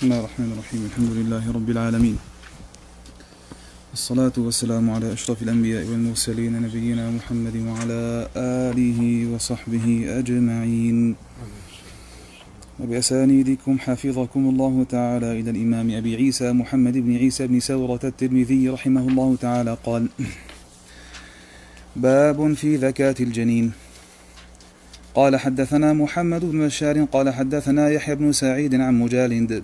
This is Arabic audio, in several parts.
بسم الله الرحمن الرحيم الحمد لله رب العالمين الصلاة والسلام على أشرف الأنبياء والمرسلين نبينا محمد وعلى آله وصحبه أجمعين وبأسانيدكم حفظكم الله تعالى إلى الإمام أبي عيسى محمد بن عيسى بن سورة الترمذي رحمه الله تعالى قال باب في ذكاة الجنين قال حدثنا محمد بن بشار قال حدثنا يحيى بن سعيد عن مجالد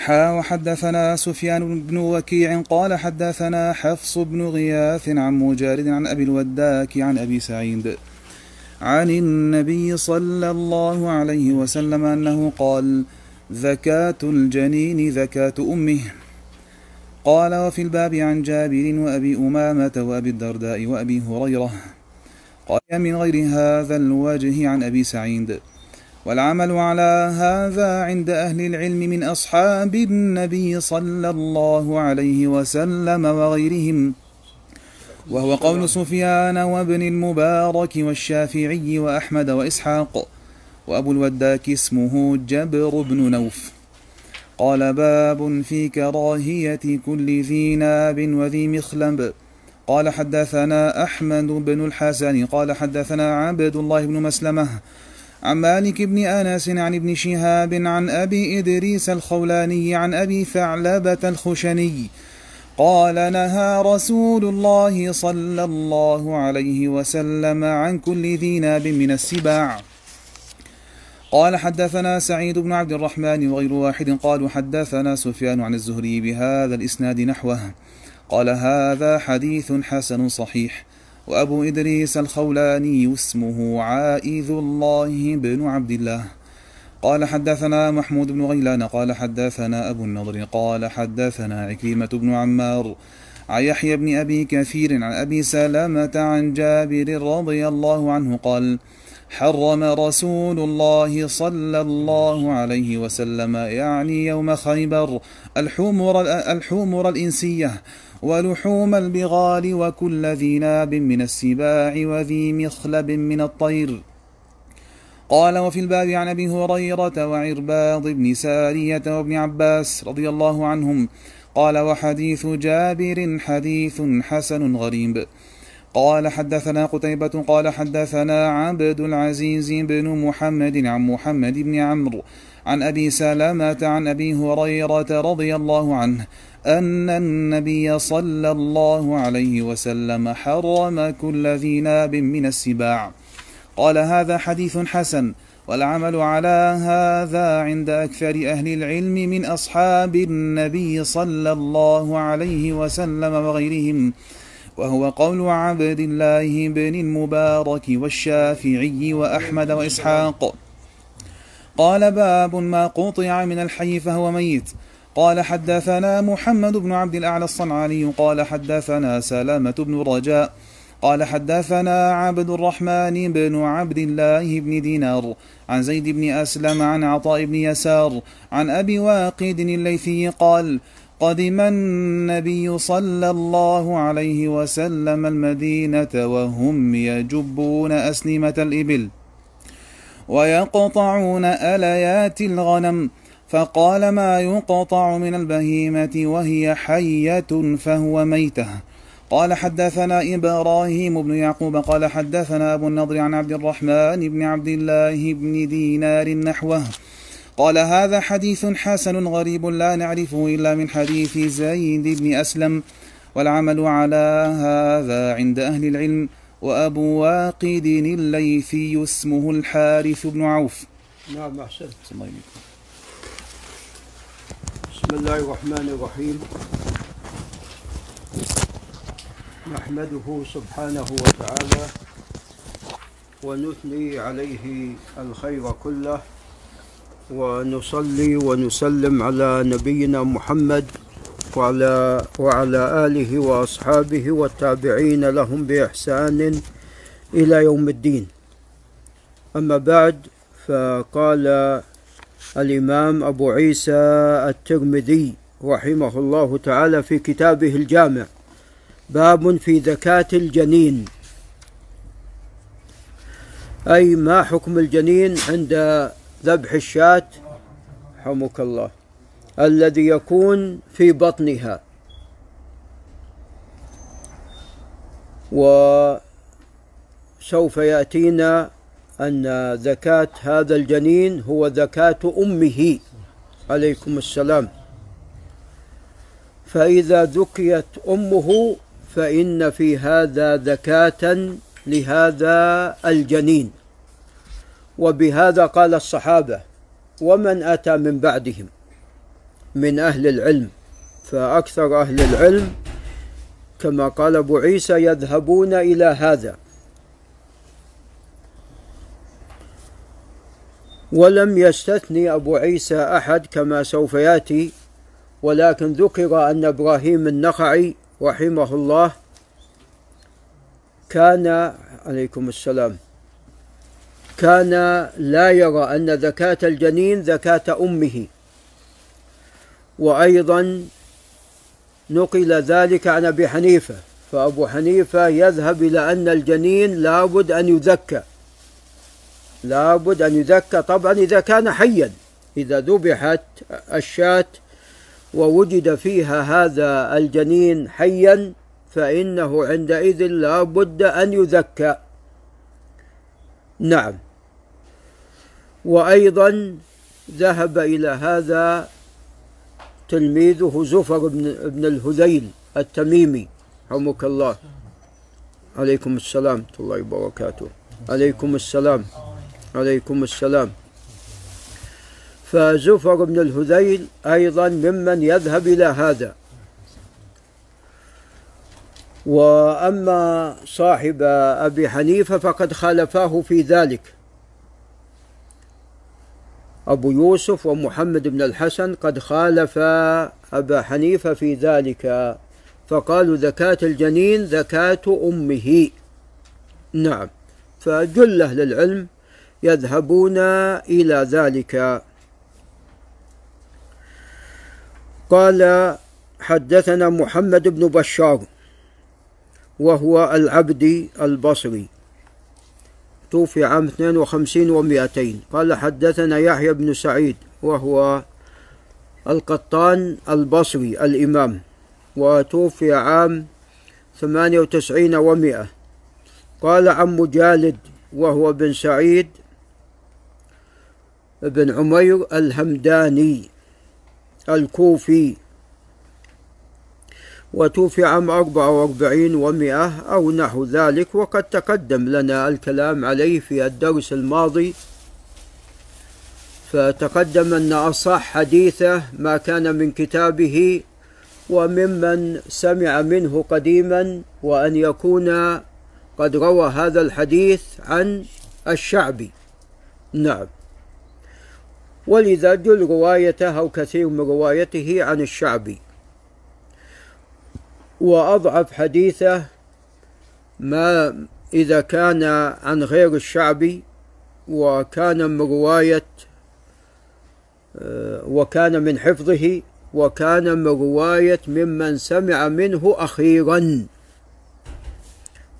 حا وحدثنا سفيان بن وكيع قال حدثنا حفص بن غياث عن مجالد عن أبي الوداك عن أبي سعيد عن النبي صلى الله عليه وسلم أنه قال ذكاة الجنين ذكاة أمه. قال وفي الباب عن جابر وأبي أمامة وأبي الدرداء وأبي هريرة. قال من غير هذا الوجه عن أبي سعيد. والعمل على هذا عند أهل العلم من أصحاب النبي صلى الله عليه وسلم وغيرهم. وهو قول سفيان وابن المبارك والشافعي وأحمد وإسحاق. وأبو الوداك اسمه جبر بن نوف. قال باب في كراهية كل ذي ناب وذي مخلب. قال حدثنا أحمد بن الحسن. قال حدثنا عبد الله بن مسلمة. عن مالك بن أنس عن ابن شهاب عن أبي إدريس الخولاني عن أبي ثعلبة الخشني قال نهى رسول الله صلى الله عليه وسلم عن كل ذي ناب من السباع. قال حدثنا سعيد بن عبد الرحمن وغير واحد قالوا حدثنا سفيان عن الزهري بهذا الإسناد نحوه. قال هذا حديث حسن صحيح. وأبو إدريس الخولاني اسمه عائذ الله بن عبد الله. قال حدثنا محمود بن غيلان قال حدثنا أبو النضر قال حدثنا عكرمة بن عمار عن يحيى بن أبي كثير عن أبي سلامة عن جابر رضي الله عنه قال حرم رسول الله صلى الله عليه وسلم يعني يوم خيبر الحمر, الحمر الإنسية. ولحوم البغال وكل ذي ناب من السباع وذي مخلب من الطير. قال وفي الباب عن أبي هريرة وعرباض بن سارية وابن عباس رضي الله عنهم قال وحديث جابر حديث حسن غريب. قال حدثنا قتيبة قال حدثنا عبد العزيز بن محمد عن محمد بن عمرو عن أبي سلامة عن أبي هريرة رضي الله عنه أن النبي صلى الله عليه وسلم حرم كل ذي ناب من السباع. قال هذا حديث حسن والعمل على هذا عند أكثر أهل العلم من أصحاب النبي صلى الله عليه وسلم وغيرهم وهو قول عبد الله بن المبارك والشافعي وأحمد وإسحاق. قال باب ما قطع من الحي فهو ميت. قال حدثنا محمد بن عبد الأعلى الصنعاني قال حدثنا سلامة بن رجاء قال حدثنا عبد الرحمن بن عبد الله بن دينار عن زيد بن أسلم عن عطاء بن يسار عن أبي واقد الليثي قال قدم النبي صلى الله عليه وسلم المدينة وهم يجبون أسنمة الإبل ويقطعون أليات الغنم فقال ما يقطع من البهيمة وهي حية فهو ميتة. قال حدثنا إبراهيم بن يعقوب قال حدثنا أبو النضر عن عبد الرحمن بن عبد الله بن دينار نحوه. قال هذا حديث حسن غريب لا نعرفه إلا من حديث زيد بن أسلم والعمل على هذا عند أهل العلم وأبو واقد الليثي اسمه الحارث بن عوف. نعم أحسنت. بسم الله الرحمن الرحيم. نحمده سبحانه وتعالى ونثني عليه الخير كله ونصلي ونسلم على نبينا محمد وعلى وعلى آله وأصحابه والتابعين لهم بإحسان إلى يوم الدين. أما بعد فقال الإمام أبو عيسى الترمذي رحمه الله تعالى في كتابه الجامع. باب في ذكاة الجنين. أي ما حكم الجنين عند ذبح الشاة؟ حمك الله. الذي يكون في بطنها. وسوف يأتينا أن زكاة هذا الجنين هو زكاة أمه. عليكم السلام. فإذا ذكيت أمه فإن في هذا زكاة لهذا الجنين. وبهذا قال الصحابة ومن أتى من بعدهم من أهل العلم فأكثر أهل العلم كما قال أبو عيسى يذهبون إلى هذا. ولم يستثني أبو عيسى أحد كما سوف يأتي ولكن ذكر أن إبراهيم النخعي رحمه الله كان عليكم السلام كان لا يرى أن زكاة الجنين زكاة أمه. وأيضا نقل ذلك عن أبي حنيفة فأبو حنيفة يذهب إلى أن الجنين لابد أن يزكى. لابد أن يزكى طبعا إذا كان حيا إذا ذبحت الشاة ووجد فيها هذا الجنين حيا فإنه عندئذ لا بد أن يزكى. نعم. وأيضا ذهب إلى هذا تلميذه زفر بن, بن الهذيل التميمي رحمك الله. عليكم السلام الله وبركاته. عليكم السلام. عليكم السلام. فزفر بن الهذيل أيضا ممن يذهب إلى هذا. وأما صاحب أبي حنيفة فقد خالفاه في ذلك. أبو يوسف ومحمد بن الحسن قد خالف أبا حنيفة في ذلك فقالوا زكاة الجنين زكاة أمه. نعم. فجل أهل العلم يذهبون إلى ذلك. قال حدثنا محمد بن بشار وهو العبدي البصري. توفي عام 52 و200 قال حدثنا يحيى بن سعيد وهو القطان البصري الإمام وتوفي عام 98 و100 قال عن مجالد وهو بن سعيد بن عمير الهمداني الكوفي. وتوفي عام أربعة وأربعين ومئة أو نحو ذلك وقد تقدم لنا الكلام عليه في الدرس الماضي. فتقدم أن أصح حديثه ما كان من كتابه وممن سمع منه قديما وأن يكون قد روى هذا الحديث عن الشعبي. نعم. ولذا جل روايته أو كثير من روايته عن الشعبي وأضعف حديثه ما إذا كان عن غير الشعبي وكان من رواية آه، وكان من حفظه وكان من رواية ممن سمع منه أخيرا.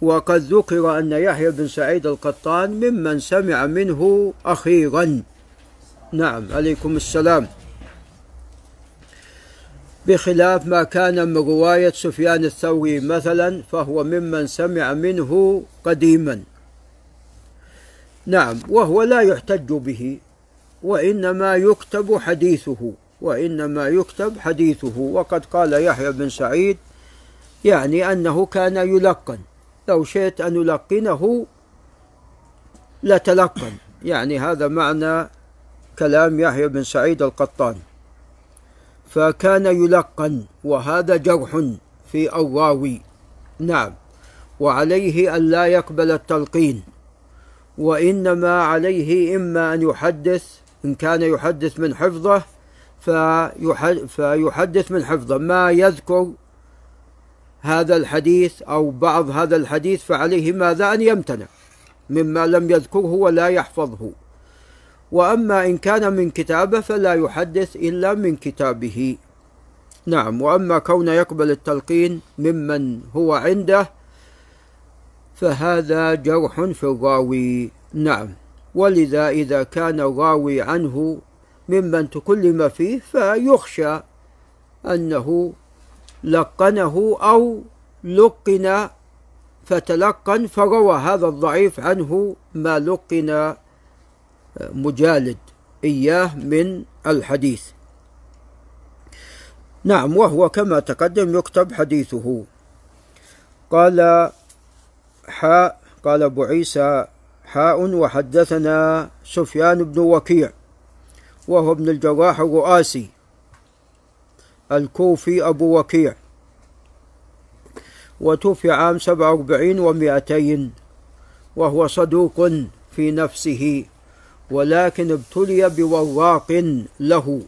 وقد ذكر أن يحيى بن سعيد القطان ممن سمع منه أخيرا. نعم عليكم السلام. بخلاف ما كان من رواية سفيان الثوري مثلا فهو ممن سمع منه قديما. نعم وهو لا يحتج به وإنما يكتب حديثه وإنما يكتب حديثه. وقد قال يحيى بن سعيد يعني أنه كان يلقن. لو شئت أن يلقنه لتلقن. يعني هذا معنى كلام يحيى بن سعيد القطان. فكان يلقن وهذا جرح في الراوي. نعم وعليه أن لا يقبل التلقين وإنما عليه إما أن يحدث إن كان يحدث من حفظة فيحدث من حفظة. ما يذكر هذا الحديث أو بعض هذا الحديث فعليه ماذا أن يمتنع؟ مما لم يذكره ولا يحفظه. وأما إن كان من كتابه فلا يحدث إلا من كتابه. نعم وأما كون يقبل التلقين ممن هو عنده فهذا جرح في الراوي. نعم ولذا إذا كان الراوي عنه ممن تكلم فيه فيخشى أنه لقنه أو لقن فتلقن فروى هذا الضعيف عنه ما لقن. مجالد إياه من الحديث. نعم وهو كما تقدم يكتب حديثه. قال حاء قال أبو عيسى حاء وحدثنا سفيان بن وكيع وهو ابن الجراح الرؤاسي الكوفي أبو وكيع. وتوفي عام سبعة وأربعين ومائتين وهو صدوق في نفسه. ولكن ابتلي بوراق له.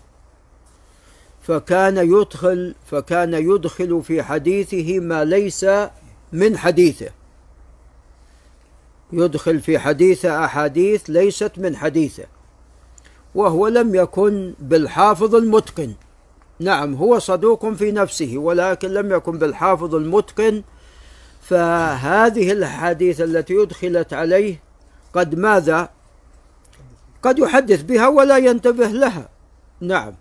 فكان يدخل فكان يدخل في حديثه ما ليس من حديثه. يدخل في حديثه أحاديث ليست من حديثه. وهو لم يكن بالحافظ المتقن. نعم هو صدوق في نفسه ولكن لم يكن بالحافظ المتقن. فهذه الأحاديث التي أدخلت عليه قد ماذا؟ قد يحدث بها ولا ينتبه لها. نعم.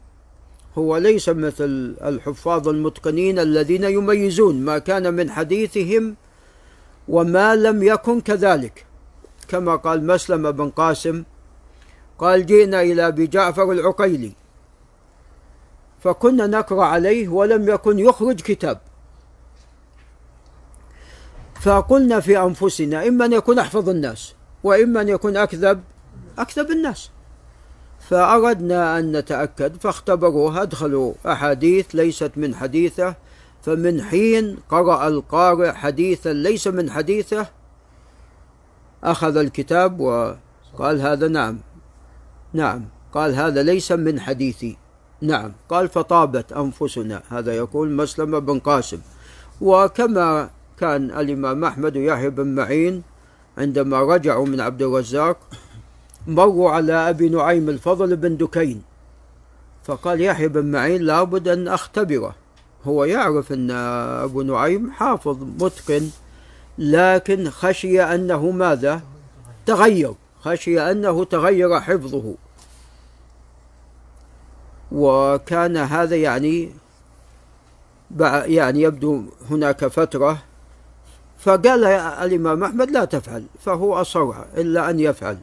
هو ليس مثل الحفاظ المتقنين الذين يميزون ما كان من حديثهم وما لم يكن كذلك. كما قال مسلم بن قاسم قال جئنا إلى أبي جعفر العقيلي. فكنا نقرأ عليه ولم يكن يخرج كتاب. فقلنا في أنفسنا إما أن يكون أحفظ الناس وإما أن يكون أكذب أكذب الناس فأردنا أن نتأكد فاختبروه أدخلوا. أحاديث ليست من حديثه فمن حين قرأ القارئ حديثا ليس من حديثه أخذ الكتاب وقال هذا نعم. نعم قال هذا ليس من حديثي. نعم قال فطابت أنفسنا. هذا يقول مسلم بن قاسم. وكما كان الإمام أحمد ويحيى بن معين عندما رجعوا من عبد الرزاق مروا على أبي نعيم الفضل بن دكين. فقال يحيى بن معين لابد أن أختبره. هو يعرف أن أبو نعيم حافظ متقن لكن خشي أنه ماذا؟ تغير. خشي أنه تغير حفظه. وكان هذا يعني يعني يبدو هناك فترة فقال الإمام أحمد لا تفعل فهو أصر إلا أن يفعل.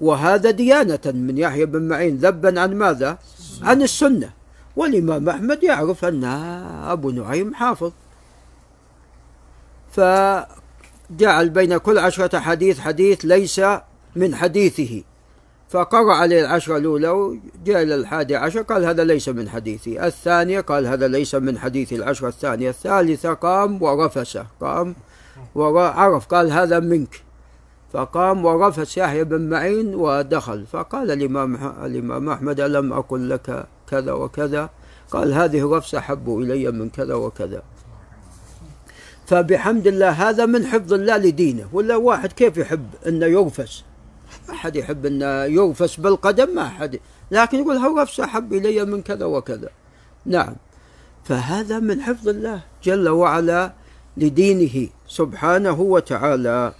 وهذا ديانة من يحيى بن معين. ذبا عن ماذا؟ عن السنة. والإمام أحمد يعرف أن أبو نعيم حافظ. فجعل بين كل عشرة حديث حديث ليس من حديثه. فقرأ عليه العشرة الأولى وجاء إلى الحادي عشر قال هذا ليس من حديثي. الثانية قال هذا ليس من حديثي العشرة الثانية. الثالثة قام ورفس قام وعرف قال هذا منك. فقام ورفس يحيى بن معين ودخل. فقال الإمام الإمام أحمد ألم أقل لك كذا وكذا؟ قال هذه الرفسة أحب إلي من كذا وكذا. فبحمد الله هذا من حفظ الله لدينه. ولا واحد كيف يحب أنه يرفس؟ ما أحد يحب أنه يرفس بالقدم ما أحد لكن يقول هالرفسة أحب إلي من كذا وكذا. نعم. فهذا من حفظ الله جل وعلا لدينه سبحانه وتعالى.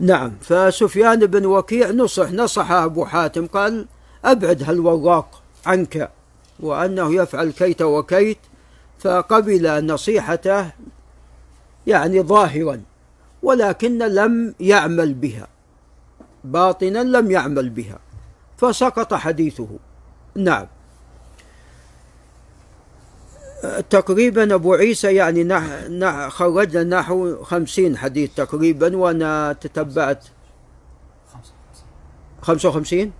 نعم فسفيان بن وكيع نصح نصح أبو حاتم قال أبعد هالوراق عنك وأنه يفعل كيت وكيت فقبل نصيحته يعني ظاهرا ولكن لم يعمل بها باطنا لم يعمل بها فسقط حديثه. نعم. تقريبا أبو عيسى يعني نح نح خرجنا نحو خمسين حديث تقريبا وأنا تتبعت. خمسة وخمسين؟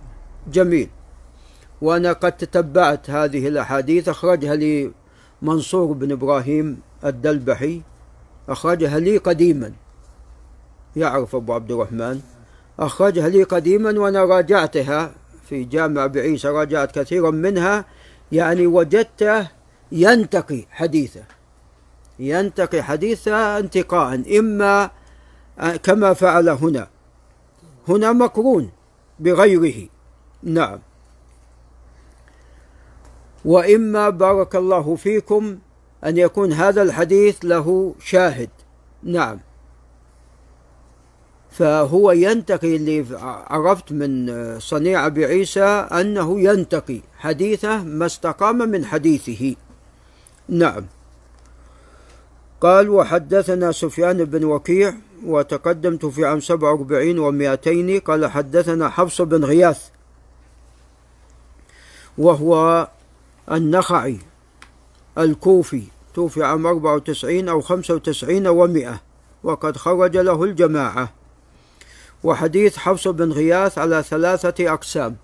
جميل. وأنا قد تتبعت هذه الأحاديث أخرجها لي منصور بن إبراهيم الدلبحي أخرجها لي قديما. يعرف أبو عبد الرحمن. أخرجها لي قديما وأنا راجعتها في جامع بعيسى راجعت كثيرا منها. يعني وجدته ينتقي حديثه. ينتقي حديثه انتقاء إما كما فعل هنا. هنا مقرون بغيره. نعم. وإما بارك الله فيكم أن يكون هذا الحديث له شاهد. نعم. فهو ينتقي اللي عرفت من صنيع أبي عيسى أنه ينتقي حديثه ما استقام من حديثه. نعم. قال وحدثنا سفيان بن وكيع وتقدمت في عام 47 و200 قال حدثنا حفص بن غياث وهو النخعي الكوفي توفي عام 94 أو 95 و100 وقد خرج له الجماعة. وحديث حفص بن غياث على ثلاثة أقسام.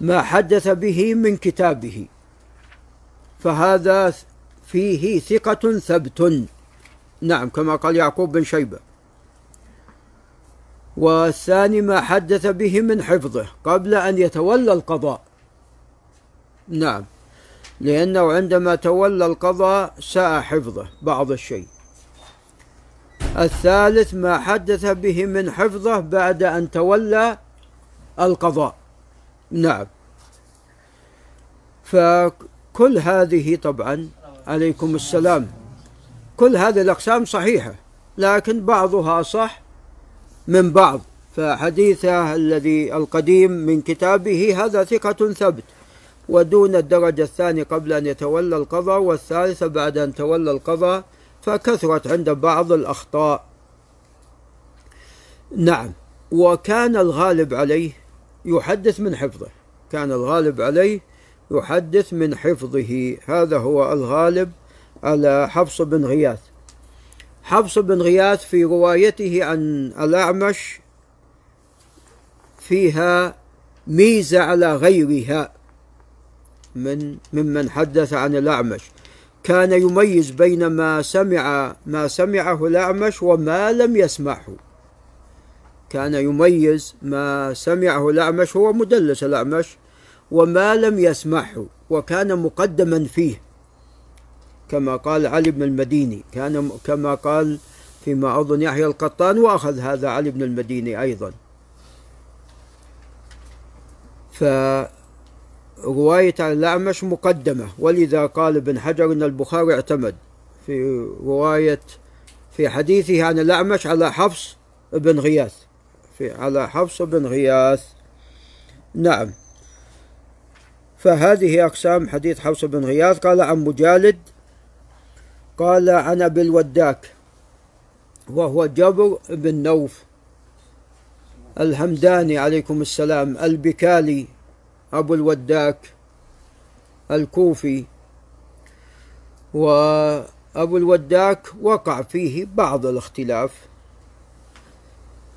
ما حدث به من كتابه. فهذا فيه ثقة ثبت. نعم كما قال يعقوب بن شيبة. والثاني ما حدث به من حفظه قبل أن يتولى القضاء. نعم لأنه عندما تولى القضاء ساء حفظه بعض الشيء. الثالث ما حدث به من حفظه بعد أن تولى القضاء. نعم. فكل هذه طبعا عليكم السلام. كل هذه الأقسام صحيحة لكن بعضها صح من بعض. فحديثه الذي القديم من كتابه هذا ثقة ثبت ودون الدرجة الثانية قبل أن يتولى القضاء والثالثة بعد أن تولى القضاء فكثرت عند بعض الأخطاء. نعم وكان الغالب عليه يحدث من حفظه كان الغالب عليه يحدث من حفظه. هذا هو الغالب على حفص بن غياث. حفص بن غياث في روايته عن الأعمش فيها ميزة على غيرها من ممن حدث عن الأعمش. كان يميز بين ما سمع ما سمعه الأعمش وما لم يسمعه. كان يميز ما سمعه الأعمش هو مدلس الأعمش وما لم يسمعه وكان مقدما فيه. كما قال علي بن المديني كان كما قال فيما أظن يحيى القطان وأخذ هذا علي بن المديني أيضا. ف رواية عن الأعمش مقدمة ولذا قال ابن حجر أن البخاري اعتمد. في رواية في حديثه عن الأعمش على حفص بن غياث. في على حفص بن غياث. نعم. فهذه أقسام حديث حفص بن غياث. قال عن مجالد قال عن أبي الوداك وهو جبر بن نوف الحمداني عليكم السلام البكالي أبو الوداك الكوفي. وأبو الوداك وقع فيه بعض الاختلاف.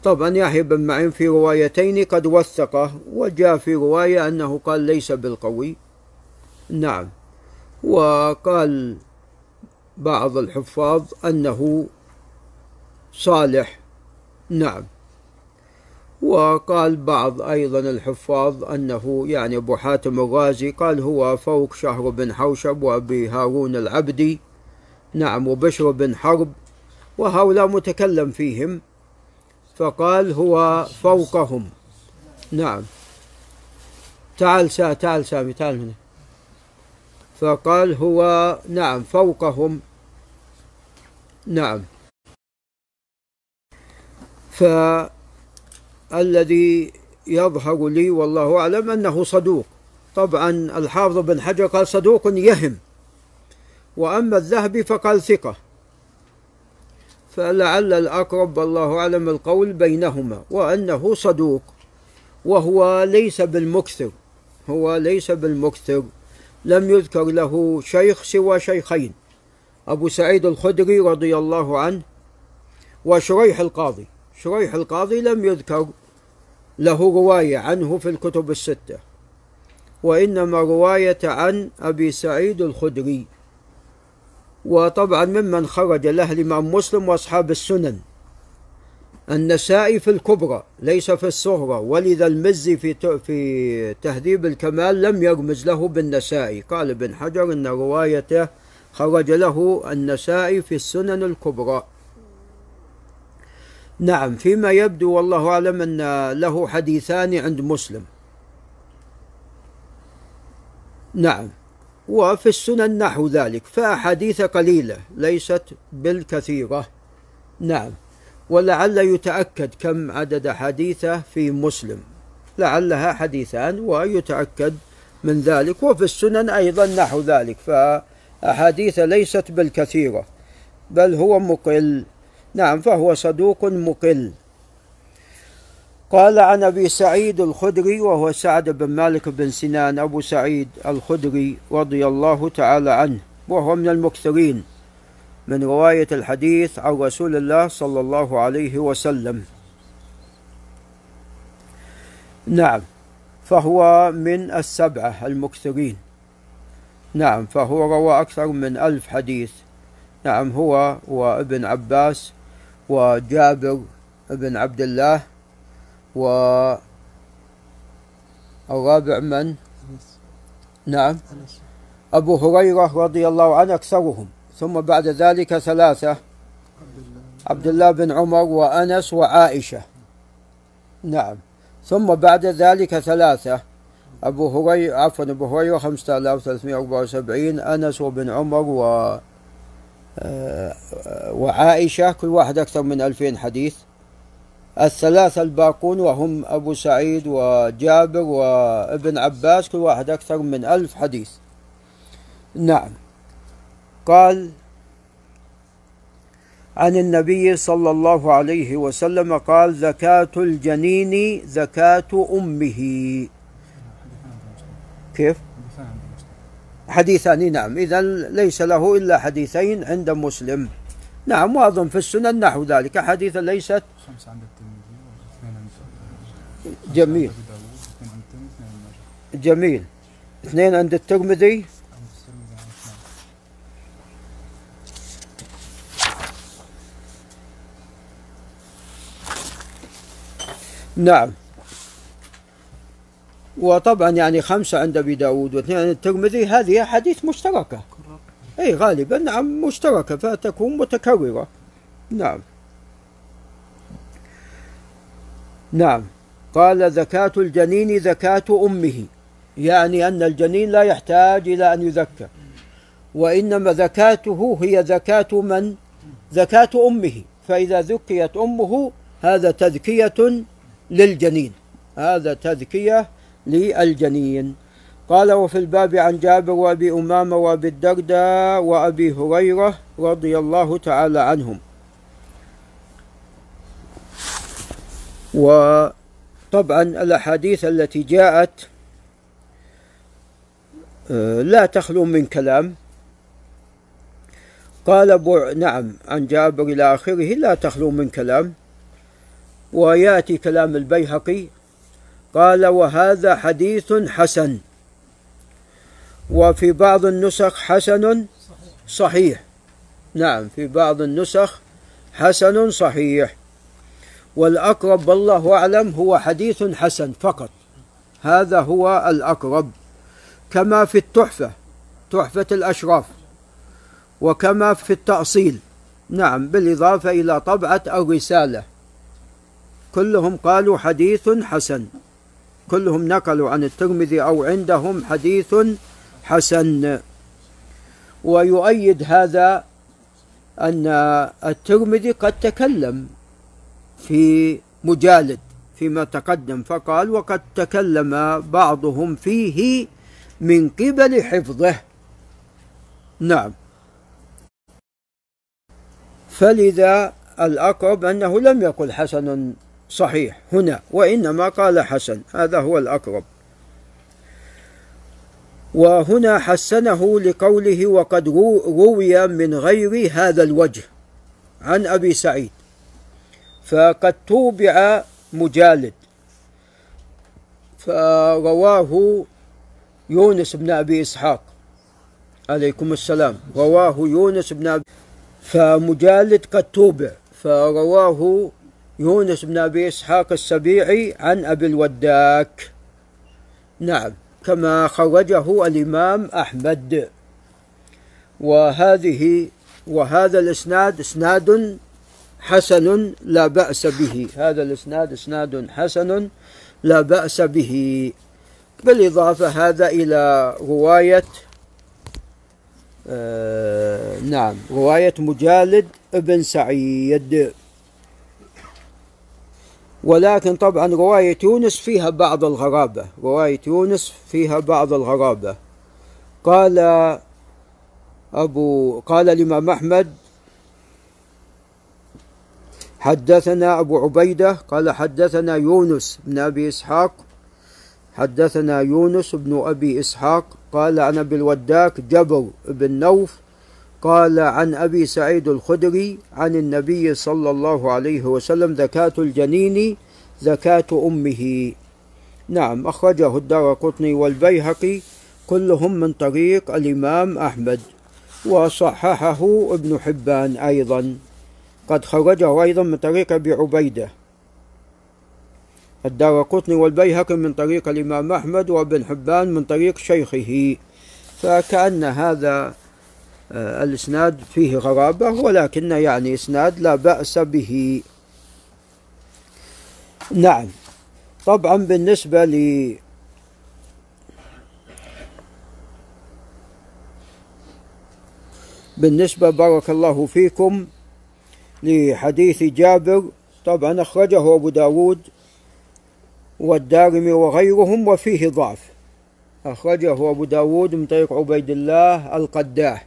طبعا يحيى بن معين في روايتين قد وثقه وجاء في رواية أنه قال ليس بالقوي. نعم. وقال بعض الحفاظ أنه صالح. نعم. وقال بعض أيضا الحفاظ أنه يعني أبو حاتم الرازي قال هو فوق شهر بن حوشب وأبي هارون العبدي. نعم وبشر بن حرب وهؤلاء متكلم فيهم. فقال هو فوقهم. نعم. تعال سا تعال سامي تعال هنا. فقال هو نعم فوقهم. نعم. ف الذي يظهر لي والله أعلم أنه صدوق. طبعا الحافظ بن حجر قال صدوق يهم. وأما الذهبي فقال ثقة. فلعل الأقرب والله أعلم القول بينهما وأنه صدوق وهو ليس بالمكثر هو ليس بالمكثر. لم يذكر له شيخ سوى شيخين أبو سعيد الخدري رضي الله عنه وشريح القاضي. شريح القاضي لم يذكر له رواية عنه في الكتب الستة وإنما رواية عن أبي سعيد الخدري. وطبعا ممن خرج له الإمام مسلم وأصحاب السنن. النسائي في الكبرى ليس في الصغرى ولذا المزي في في تهذيب الكمال لم يرمز له بالنسائي قال ابن حجر إن روايته خرج له النسائي في السنن الكبرى. نعم فيما يبدو والله أعلم أن له حديثان عند مسلم. نعم. وفي السنن نحو ذلك فأحاديث قليلة ليست بالكثيرة. نعم. ولعل يتأكد كم عدد حديثة في مسلم. لعلها حديثان ويتأكد من ذلك. وفي السنن أيضا نحو ذلك فأحاديث ليست بالكثيرة بل هو مقل. نعم فهو صدوق مقل. قال عن أبي سعيد الخدري وهو سعد بن مالك بن سنان أبو سعيد الخدري رضي الله تعالى عنه وهو من المكثرين من رواية الحديث عن رسول الله صلى الله عليه وسلم. نعم فهو من السبعة المكثرين. نعم فهو روى أكثر من ألف حديث. نعم هو وابن عباس وجابر بن عبد الله و الرابع من؟ نعم. أبو هريرة رضي الله عنه أكثرهم ثم بعد ذلك ثلاثة عبد الله بن عمر وأنس وعائشة. نعم. ثم بعد ذلك ثلاثة أبو هريرة عفوا أبو هريرة 5374 أنس وابن عمر و آه، وعائشة كل واحد أكثر من ألفين حديث. الثلاثة الباقون وهم أبو سعيد وجابر وابن عباس كل واحد أكثر من ألف حديث. نعم. قال عن النبي صلى الله عليه وسلم قال زكاة الجنين زكاة أمه. كيف؟ حديثان نعم. إذا ليس له إلا حديثين عند مسلم. نعم وأظن في السنن نحو ذلك. حديث ليست خمسة عند الترمذي. واثنين عند جميل. جميل. اثنين عند الترمذي. نعم. وطبعا يعني خمسة عند أبي داود واثنين عند الترمذي هذه أحاديث مشتركة. أي غالبا نعم مشتركة فتكون متكررة. نعم. نعم. قال زكاة الجنين زكاة أمه. يعني أن الجنين لا يحتاج إلى أن يزكى. وإنما زكاته هي زكاة من؟ زكاة أمه. فإذا زكيت أمه هذا تزكية للجنين. هذا تزكية للجنين. قال وفي الباب عن جابر وأبي أمامة وأبي الدرداء وأبي هريرة رضي الله تعالى عنهم. وطبعا الأحاديث التي جاءت آه، لا تخلو من كلام. قال أبو نعم عن جابر إلى آخره لا تخلو من كلام. ويأتي كلام البيهقي قال وهذا حديث حسن. وفي بعض النسخ حسن صحيح. نعم في بعض النسخ حسن صحيح. والأقرب والله أعلم هو حديث حسن فقط. هذا هو الأقرب. كما في التحفة تحفة الأشراف. وكما في التأصيل. نعم بالإضافة إلى طبعة الرسالة كلهم قالوا حديث حسن. كلهم نقلوا عن الترمذي أو عندهم حديث حسن. ويؤيد هذا أن الترمذي قد تكلم. في مجالد فيما تقدم فقال وقد تكلم بعضهم فيه من قبل حفظه. نعم. فلذا الأقرب أنه لم يقل حسن صحيح هنا وإنما قال حسن. هذا هو الأقرب. وهنا حسنه لقوله وقد روي من غير هذا الوجه عن أبي سعيد. فقد توبع مجالد. فرواه يونس بن أبي إسحاق. عليكم السلام. رواه يونس بن أبي فمجالد قد توبع. فرواه يونس بن أبي إسحاق السبيعي عن أبي الوداك. نعم. كما خرجه الإمام أحمد. وهذه وهذا الإسناد إسناد حسن لا بأس به. هذا الإسناد إسناد حسن لا بأس به. بالإضافة هذا إلى رواية آه نعم رواية مجالد ابن سعيد. ولكن طبعا رواية يونس فيها بعض الغرابة. رواية يونس فيها بعض الغرابة. قال أبو قال الإمام أحمد حدثنا أبو عبيدة قال حدثنا يونس بن أبي إسحاق حدثنا يونس بن أبي إسحاق قال عن أبي الوداك جبر بن نوف قال عن أبي سعيد الخدري عن النبي صلى الله عليه وسلم زكاة الجنين زكاة أمه. نعم أخرجه الدار قطني والبيهقي كلهم من طريق الإمام أحمد وصححه ابن حبان أيضا. قد خرجه أيضا من طريق أبي عبيدة. الدار قطني والبيهقي من طريق الإمام أحمد وابن حبان من طريق شيخه. فكأن هذا آه، الإسناد فيه غرابة ولكن يعني إسناد لا بأس به. نعم. طبعا بالنسبة ل بالنسبة بارك الله فيكم لحديث جابر طبعا أخرجه أبو داود والدارمي وغيرهم وفيه ضعف. أخرجه أبو داود من طريق عبيد الله القداح.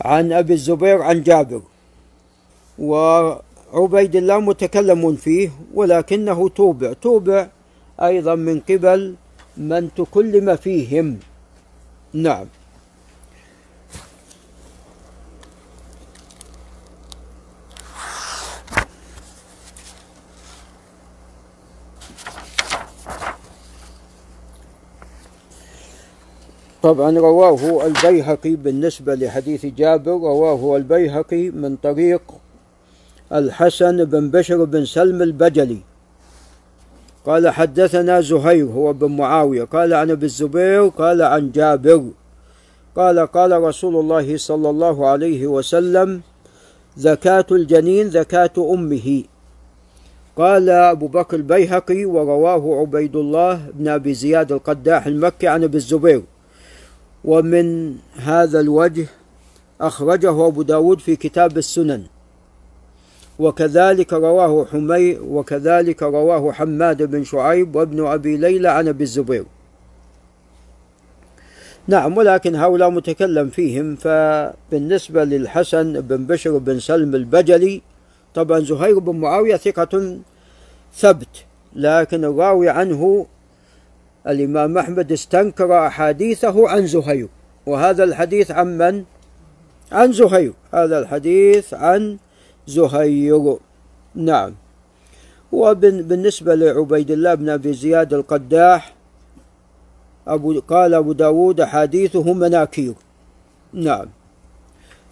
عن أبي الزبير عن جابر. وعبيد الله متكلم فيه ولكنه توبع. توبع أيضا من قبل من تكلم فيهم. نعم. طبعا رواه البيهقي بالنسبة لحديث جابر رواه البيهقي من طريق الحسن بن بشر بن سلم البجلي. قال حدثنا زهير هو بن معاوية قال عن أبي الزبير قال عن جابر. قال قال رسول الله صلى الله عليه وسلم زكاة الجنين زكاة أمه. قال أبو بكر البيهقي ورواه عبيد الله بن أبي زياد القداح المكي عن أبي الزبير. ومن هذا الوجه أخرجه أبو داود في كتاب السنن. وكذلك رواه حمي وكذلك رواه حماد بن شعيب وابن أبي ليلى عن أبي الزبير. نعم ولكن هؤلاء متكلم فيهم فبالنسبة للحسن بن بشر بن سلم البجلي طبعا زهير بن معاوية ثقة ثبت لكن الراوي عنه الإمام أحمد استنكر أحاديثه عن زهير. وهذا الحديث عن من؟ عن زهير. هذا الحديث عن زهير. نعم. وبالنسبة لعبيد الله بن أبي زياد القداح أبو قال أبو داود حديثه مناكير. نعم.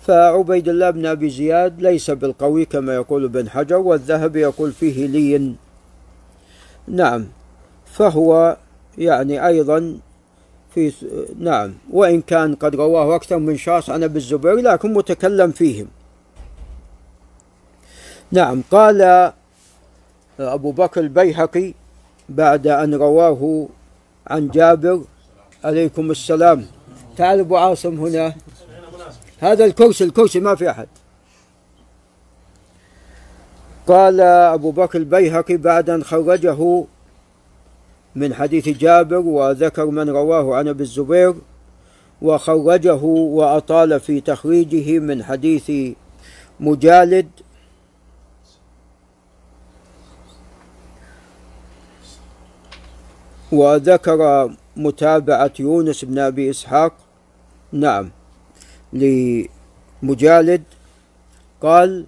فعبيد الله بن أبي زياد ليس بالقوي كما يقول ابن حجر والذهبي يقول فيه لين. نعم. فهو يعني أيضا في نعم. وإن كان قد رواه أكثر من شخص عن أبي الزبير لكن متكلم فيهم. نعم. قال أبو بكر البيهقي بعد أن رواه عن جابر عليكم السلام. تعال أبو عاصم هنا. هذا الكرسي الكرسي ما في أحد. قال أبو بكر البيهقي بعد أن خرجه من حديث جابر وذكر من رواه عن أبي الزبير وخرجه وأطال في تخريجه من حديث مجالد. وذكر متابعة يونس بن أبي إسحاق نعم لمجالد. قال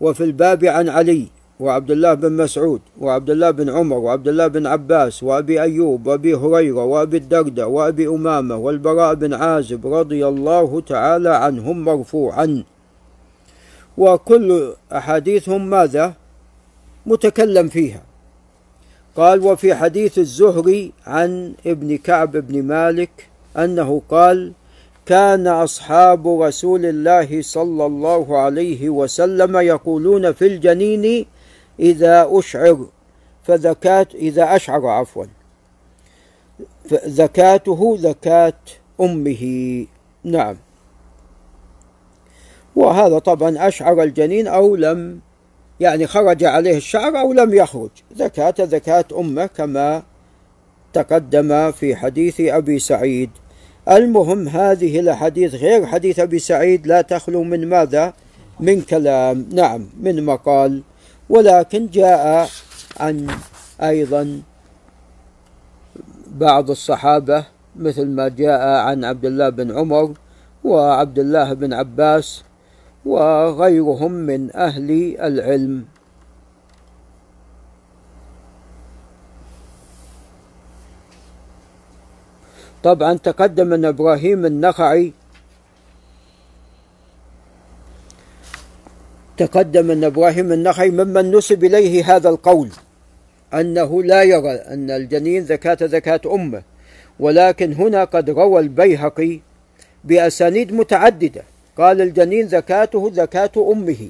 وفي الباب عن علي وعبد الله بن مسعود وعبد الله بن عمر وعبد الله بن عباس وأبي أيوب وأبي هريرة وأبي الدرداء وأبي أمامة والبراء بن عازب رضي الله تعالى عنهم مرفوعا. وكل أحاديثهم ماذا؟ متكلم فيها. قال وفي حديث الزهري عن ابن كعب بن مالك أنه قال كان أصحاب رسول الله صلى الله عليه وسلم يقولون في الجنين إذا أشعر فزكاة إذا أشعر عفوا. زكاته زكاة أمه. نعم. وهذا طبعا أشعر الجنين أو لم يعني خرج عليه الشعر أو لم يخرج. زكاة زكاة أمه كما تقدم في حديث أبي سعيد. المهم هذه الحديث غير حديث أبي سعيد لا تخلو من ماذا؟ من كلام. نعم من مقال. ولكن جاء عن أيضا بعض الصحابة مثل ما جاء عن عبد الله بن عمر وعبد الله بن عباس وغيرهم من أهل العلم. طبعا تقدم أن إبراهيم النخعي تقدم أن إبراهيم النخعي ممن نسب إليه هذا القول أنه لا يرى أن الجنين زكاة زكاة أمة ولكن هنا قد روى البيهقي بأسانيد متعددة قال الجنين زكاته زكاة أمه.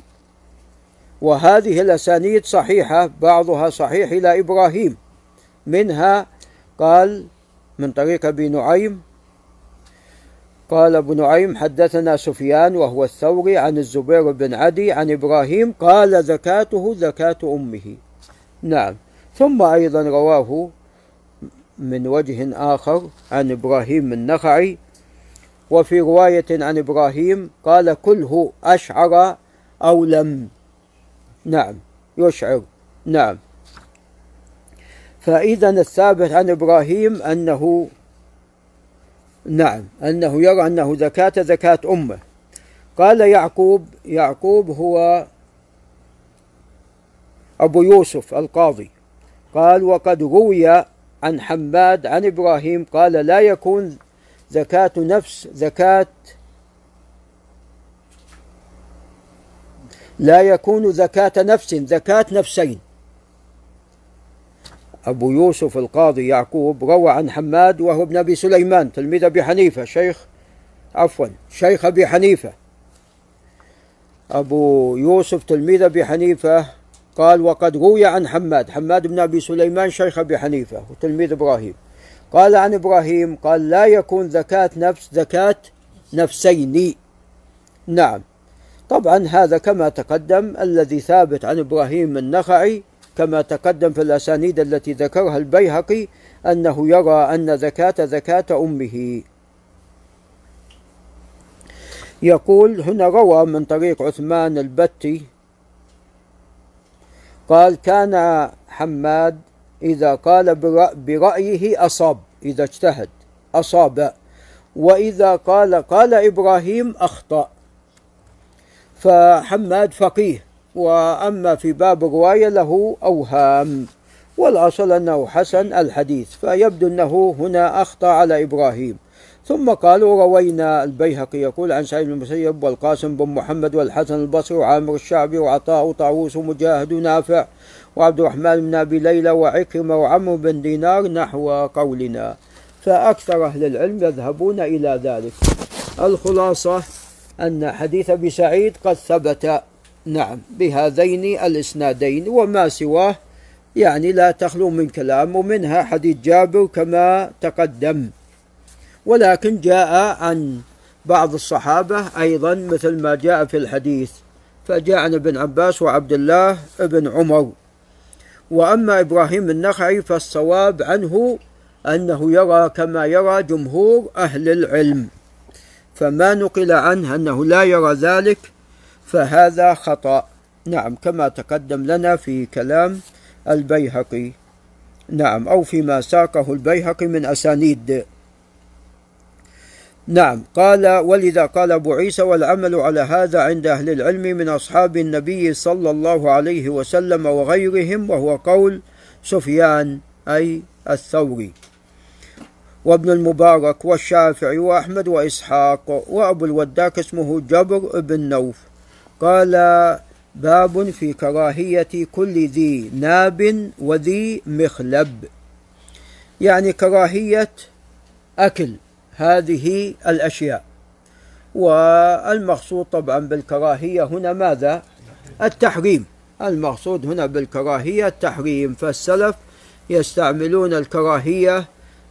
وهذه الأسانيد صحيحة بعضها صحيح إلى إبراهيم منها قال من طريق أبي نعيم قال ابو نعيم حدثنا سفيان وهو الثوري عن الزبير بن عدي عن إبراهيم قال زكاته زكاة أمه. نعم. ثم أيضا رواه من وجه آخر عن إبراهيم النخعي وفي رواية عن إبراهيم قال كله أشعر أو لم. نعم. يشعر. نعم. فإذا الثابت عن إبراهيم أنه نعم أنه يرى أنه زكاة زكاة أمة. قال يعقوب يعقوب هو أبو يوسف القاضي. قال وقد روي عن حماد عن إبراهيم قال لا يكون زكاة نفس زكاة لا يكون زكاة نفس زكاة نفسين. أبو يوسف القاضي يعقوب روى عن حماد وهو ابن أبي سليمان تلميذ أبي حنيفة شيخ عفوا شيخ أبي حنيفة. أبو يوسف تلميذ أبي حنيفة قال وقد روي عن حماد حماد بن أبي سليمان شيخ أبي حنيفة وتلميذ إبراهيم. قال عن إبراهيم قال لا يكون زكاة نفس زكاة نفسين. نعم. طبعا هذا كما تقدم الذي ثابت عن إبراهيم النخعي كما تقدم في الأسانيد التي ذكرها البيهقي أنه يرى أن زكاة زكاة أمه. يقول هنا روى من طريق عثمان البتي قال كان حماد إذا قال برأيه أصاب إذا اجتهد أصاب وإذا قال قال إبراهيم أخطأ. فحماد فقيه وأما في باب الرواية له أوهام والأصل أنه حسن الحديث فيبدو أنه هنا أخطأ على إبراهيم. ثم قالوا روينا البيهقي يقول عن سعيد بن المسيب والقاسم بن محمد والحسن البصري وعامر الشعبي وعطاء وطاووس ومجاهد ونافع وعبد الرحمن بن أبي ليلى وعكرمة وعمرو بن دينار نحو قولنا. فأكثر أهل العلم يذهبون إلى ذلك. الخلاصة أن حديث أبي سعيد قد ثبت نعم بهذين الإسنادين وما سواه يعني لا تخلو من كلام ومنها حديث جابر كما تقدم. ولكن جاء عن بعض الصحابة أيضا مثل ما جاء في الحديث فجاء عن ابن عباس وعبد الله بن عمر. وأما إبراهيم النخعي فالصواب عنه أنه يرى كما يرى جمهور أهل العلم فما نقل عنه أنه لا يرى ذلك فهذا خطأ. نعم كما تقدم لنا في كلام البيهقي. نعم أو فيما ساقه البيهقي من أسانيد. نعم قال ولذا قال أبو عيسى والعمل على هذا عند أهل العلم من أصحاب النبي صلى الله عليه وسلم وغيرهم وهو قول سفيان أي الثوري. وابن المبارك والشافعي وأحمد وإسحاق وأبو الوداك اسمه جبر بن نوف. قال باب في كراهية كل ذي ناب وذي مخلب. يعني كراهية أكل هذه الأشياء. والمقصود طبعا بالكراهية هنا ماذا؟ التحريم. المقصود هنا بالكراهية التحريم. فالسلف يستعملون الكراهية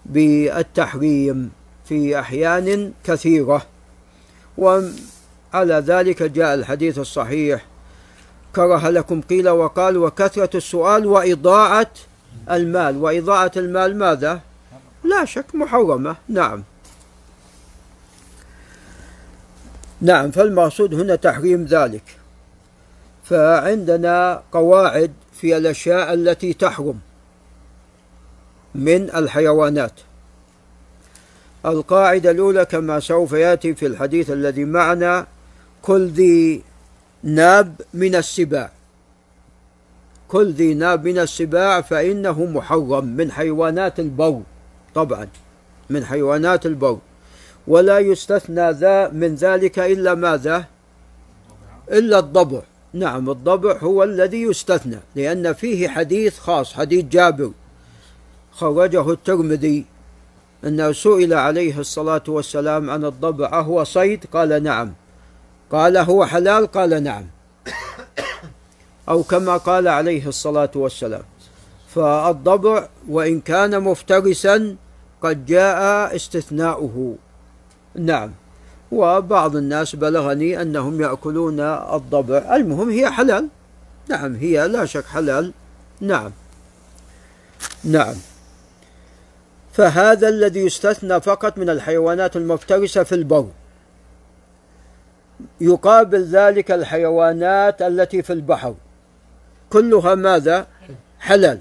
بالتحريم في أحيان كثيرة. وعلى ذلك جاء الحديث الصحيح. كره لكم قيل وقال وكثرة السؤال وإضاعة المال. وإضاعة المال ماذا؟ لا شك محرمة. نعم. نعم فالمقصود هنا تحريم ذلك. فعندنا قواعد في الأشياء التي تحرم من الحيوانات. القاعدة الأولى كما سوف يأتي في الحديث الذي معنا كل ذي ناب من السباع. كل ذي ناب من السباع فإنه محرم من حيوانات البر طبعا من حيوانات البر ولا يستثنى ذا من ذلك إلا ماذا؟ إلا الضبع. نعم الضبع هو الذي يستثنى لأن فيه حديث خاص حديث جابر. خرجه الترمذي أنه سئل عليه الصلاة والسلام عن الضبع أهو صيد؟ قال نعم. قال هو حلال؟ قال نعم. أو كما قال عليه الصلاة والسلام. فالضبع وإن كان مفترسا قد جاء استثناؤه. نعم. وبعض الناس بلغني أنهم يأكلون الضبع. المهم هي حلال. نعم هي لا شك حلال. نعم. نعم. فهذا الذي يستثنى فقط من الحيوانات المفترسة في البر. يقابل ذلك الحيوانات التي في البحر. كلها ماذا؟ حلال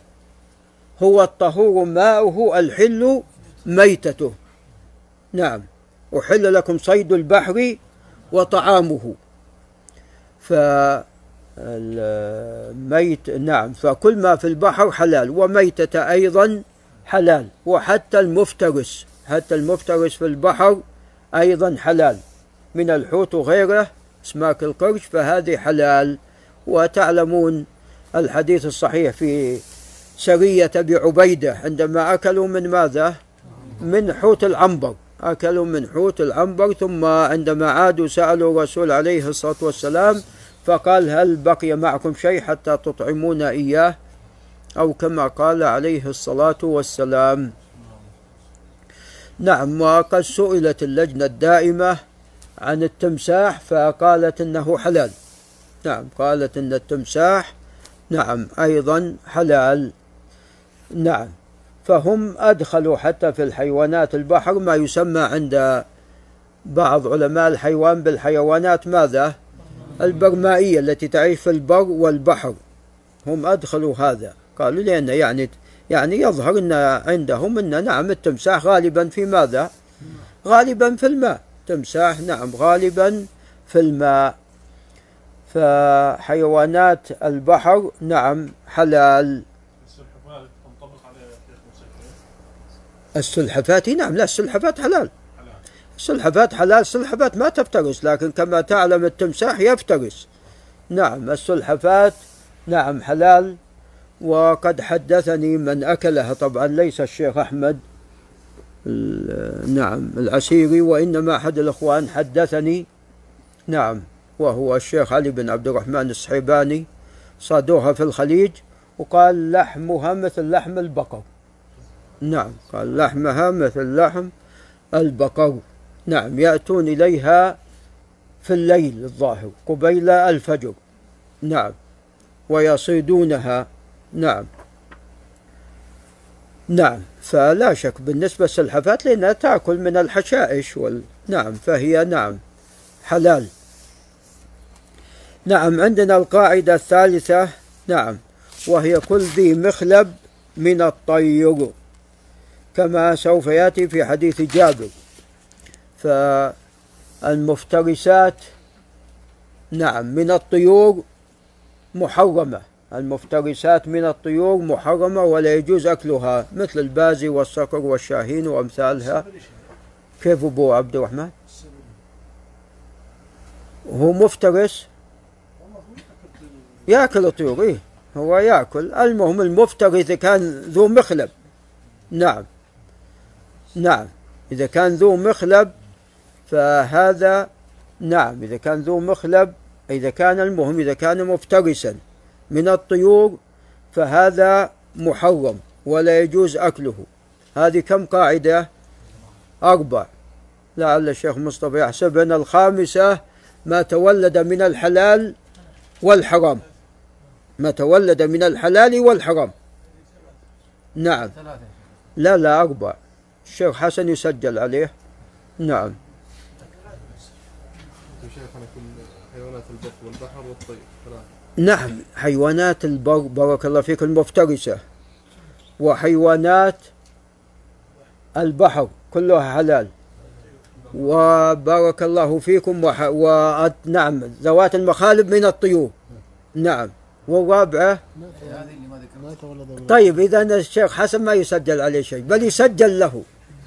هو الطهور ماؤه الحل ميتته. نعم. أحل لكم صيد البحر وطعامه. فالميت نعم. فكل ما في البحر حلال. وميتة أيضا حلال. وحتى المفترس حتى المفترس في البحر أيضا حلال. من الحوت وغيره اسماك القرش فهذه حلال. وتعلمون الحديث الصحيح في سرية أبي عبيدة عندما أكلوا من ماذا؟ من حوت العنبر. أكلوا من حوت العنبر ثم عندما عادوا سألوا الرسول عليه الصلاة والسلام فقال هل بقي معكم شيء حتى تطعمون إياه؟ أو كما قال عليه الصلاة والسلام. نعم وقد سئلت اللجنة الدائمة عن التمساح فقالت إنه حلال. نعم قالت إن التمساح نعم أيضا حلال. نعم فهم أدخلوا حتى في الحيوانات. البحر ما يسمى عند بعض علماء الحيوان بالحيوانات ماذا؟ البرمائية التي تعيش في البر والبحر. هم أدخلوا هذا. قالوا لأن يعني يعني يظهر أن عندهم أن نعم التمساح غالبا في ماذا؟ غالبا في الماء. تمساح نعم غالبا في الماء. فحيوانات البحر نعم حلال. السلحفات نعم لا السلحفات حلال. السلحفات حلال السلحفات ما تفترس لكن كما تعلم التمساح يفترس. نعم السلحفات نعم حلال. وقد حدثني من أكلها طبعا ليس الشيخ أحمد. نعم العسيري وإنما أحد الإخوان حدثني نعم وهو الشيخ علي بن عبد الرحمن الصحيباني صادوها في الخليج وقال لحمها مثل لحم البقر. نعم قال لحمها مثل لحم البقر. نعم يأتون إليها في الليل الظاهر قبيل الفجر. نعم ويصيدونها. نعم. نعم فلا شك بالنسبة للسلحفاة لأنها تأكل من الحشائش وال... نعم فهي نعم حلال. نعم عندنا القاعدة الثالثة نعم وهي كل ذي مخلب من الطير كما سوف يأتي في حديث جابر. فالمفترسات نعم من الطيور محرمة. المفترسات من الطيور محرمة ولا يجوز أكلها مثل البازي والصقر والشاهين وأمثالها. كيف أبو عبد الرحمن؟ هو مفترس؟ يأكل الطيور إيه هو يأكل. المهم المفترس إذا كان ذو مخلب. نعم. نعم. إذا كان ذو مخلب فهذا نعم إذا كان ذو مخلب إذا كان المهم إذا كان مفترسا. من الطيور فهذا محرم ولا يجوز أكله. هذه كم قاعدة؟ أربع. لعل الشيخ مصطفى يحسب أن الخامسة ما تولد من الحلال والحرام. ما تولد من الحلال والحرام. نعم. لا لا أربع. الشيخ حسن يسجل عليه. نعم. شيخنا كل حيوانات البر والبحر والطير ثلاثة. نعم حيوانات البر بارك الله فيك المفترسة وحيوانات البحر كلها حلال. وبارك الله فيكم وح... و... نعم ذوات المخالب من الطيور. نعم. والرابعة؟ طيب إذا الشيخ حسن ما يسجل عليه شيء بل يسجل له.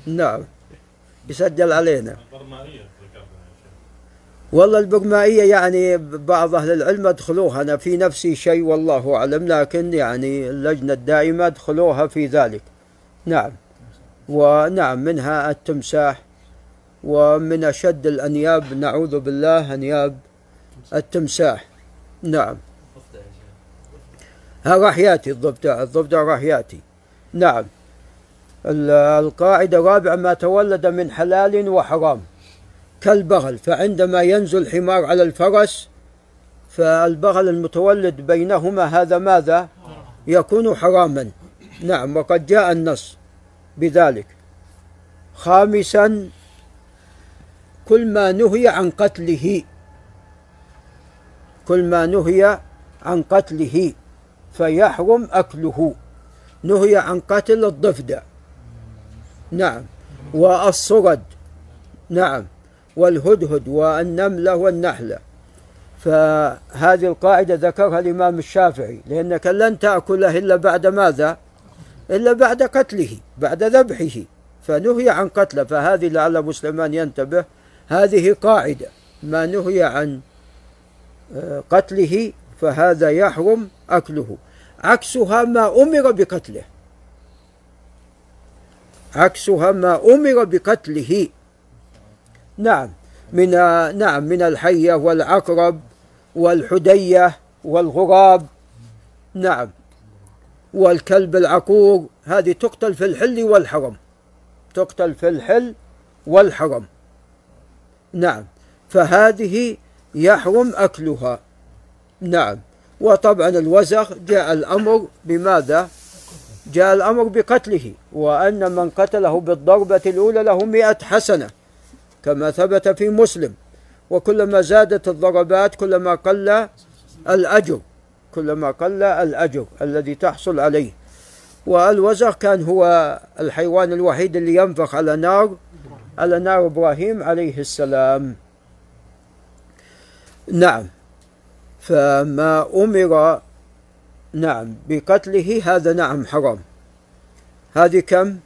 نعم. يسجل علينا. والله البرمائية يعني بعض أهل العلم أدخلوها. أنا في نفسي شيء والله أعلم لكن يعني اللجنة الدائمة أدخلوها في ذلك. نعم. ونعم منها التمساح ومن أشد الأنياب نعوذ بالله أنياب التمساح. نعم. ها راح يأتي الضفدع الضفدع راح يأتي. نعم. ال- القاعدة الرابعة ما تولد من حلال وحرام. كالبغل فعندما ينزل الحمار على الفرس فالبغل المتولد بينهما هذا ماذا؟ يكون حراما. نعم وقد جاء النص بذلك. خامسا كل ما نهي عن قتله كل ما نهي عن قتله فيحرم أكله. نهي عن قتل الضفدع. نعم والصرد. نعم. والهدهد والنملة والنحلة. فهذه القاعدة ذكرها الإمام الشافعي لأنك لن تأكله إلا بعد ماذا؟ إلا بعد قتله بعد ذبحه. فنهي عن قتله فهذه لعل مسلمان ينتبه. هذه قاعدة ما نهي عن آه، قتله فهذا يحرم أكله. عكسها ما أمر بقتله. عكسها ما أمر بقتله. نعم. من نعم من الحية والعقرب والحدية والغراب. نعم. والكلب العقور هذه تقتل في الحل والحرم. تقتل في الحل والحرم. نعم. فهذه يحرم أكلها. نعم. وطبعا الوزغ جاء الأمر بماذا؟ جاء الأمر بقتله وأن من قتله بالضربة الأولى له مئة حسنة. كما ثبت في مسلم. وكلما زادت الضربات كلما قل الأجر كلما قل الأجر الذي تحصل عليه. والوزغ كان هو الحيوان الوحيد اللي ينفخ على نار على نار إبراهيم عليه السلام. نعم. فما أمر نعم بقتله هذا نعم حرام. هذه كم؟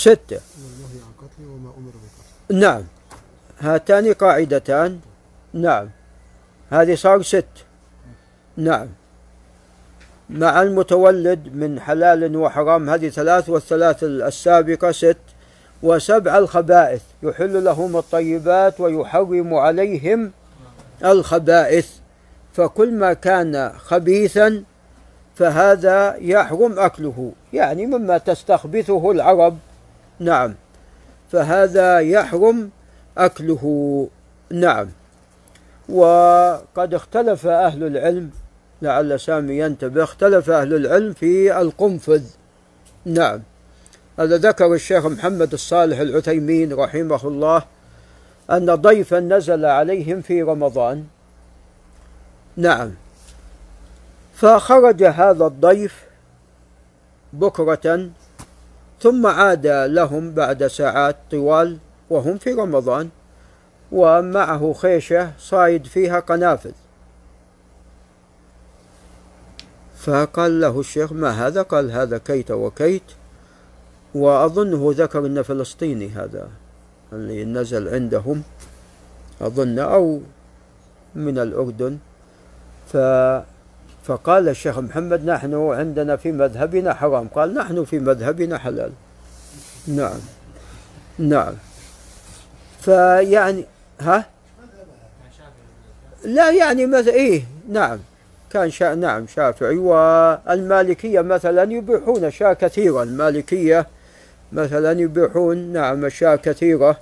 ستة. والنهي عن قتله وما أمر بقتله. نعم. هاتان قاعدتان؟ نعم. هذه صار ست. نعم. مع المتولد من حلال وحرام هذه ثلاث والثلاث السابقة ست. وسبع الخبائث. يحل لهم الطيبات ويحرم عليهم الخبائث. فكل ما كان خبيثا فهذا يحرم أكله. يعني مما تستخبثه العرب. نعم. فهذا يحرم أكله. نعم. وقد اختلف أهل العلم لعل سامي ينتبه اختلف أهل العلم في القنفذ. نعم. هذا ذكر الشيخ محمد الصالح العثيمين رحمه الله أن ضيفا نزل عليهم في رمضان. نعم. فخرج هذا الضيف بكرة ثم عاد لهم بعد ساعات طوال وهم في رمضان ومعه خيشة صايد فيها قنافذ. فقال له الشيخ ما هذا؟ قال هذا كيت وكيت وأظنه ذكر أنه فلسطيني هذا اللي نزل عندهم أظن أو من الأردن. ف فقال الشيخ محمد نحن عندنا في مذهبنا حرام. قال نحن في مذهبنا حلال. نعم. نعم. فيعني ها؟ لا يعني مثلا إيه نعم. كان شا نعم شافعي. والمالكية مثلا يبيحون أشياء كثيرة المالكية مثلا يبيحون نعم أشياء كثيرة.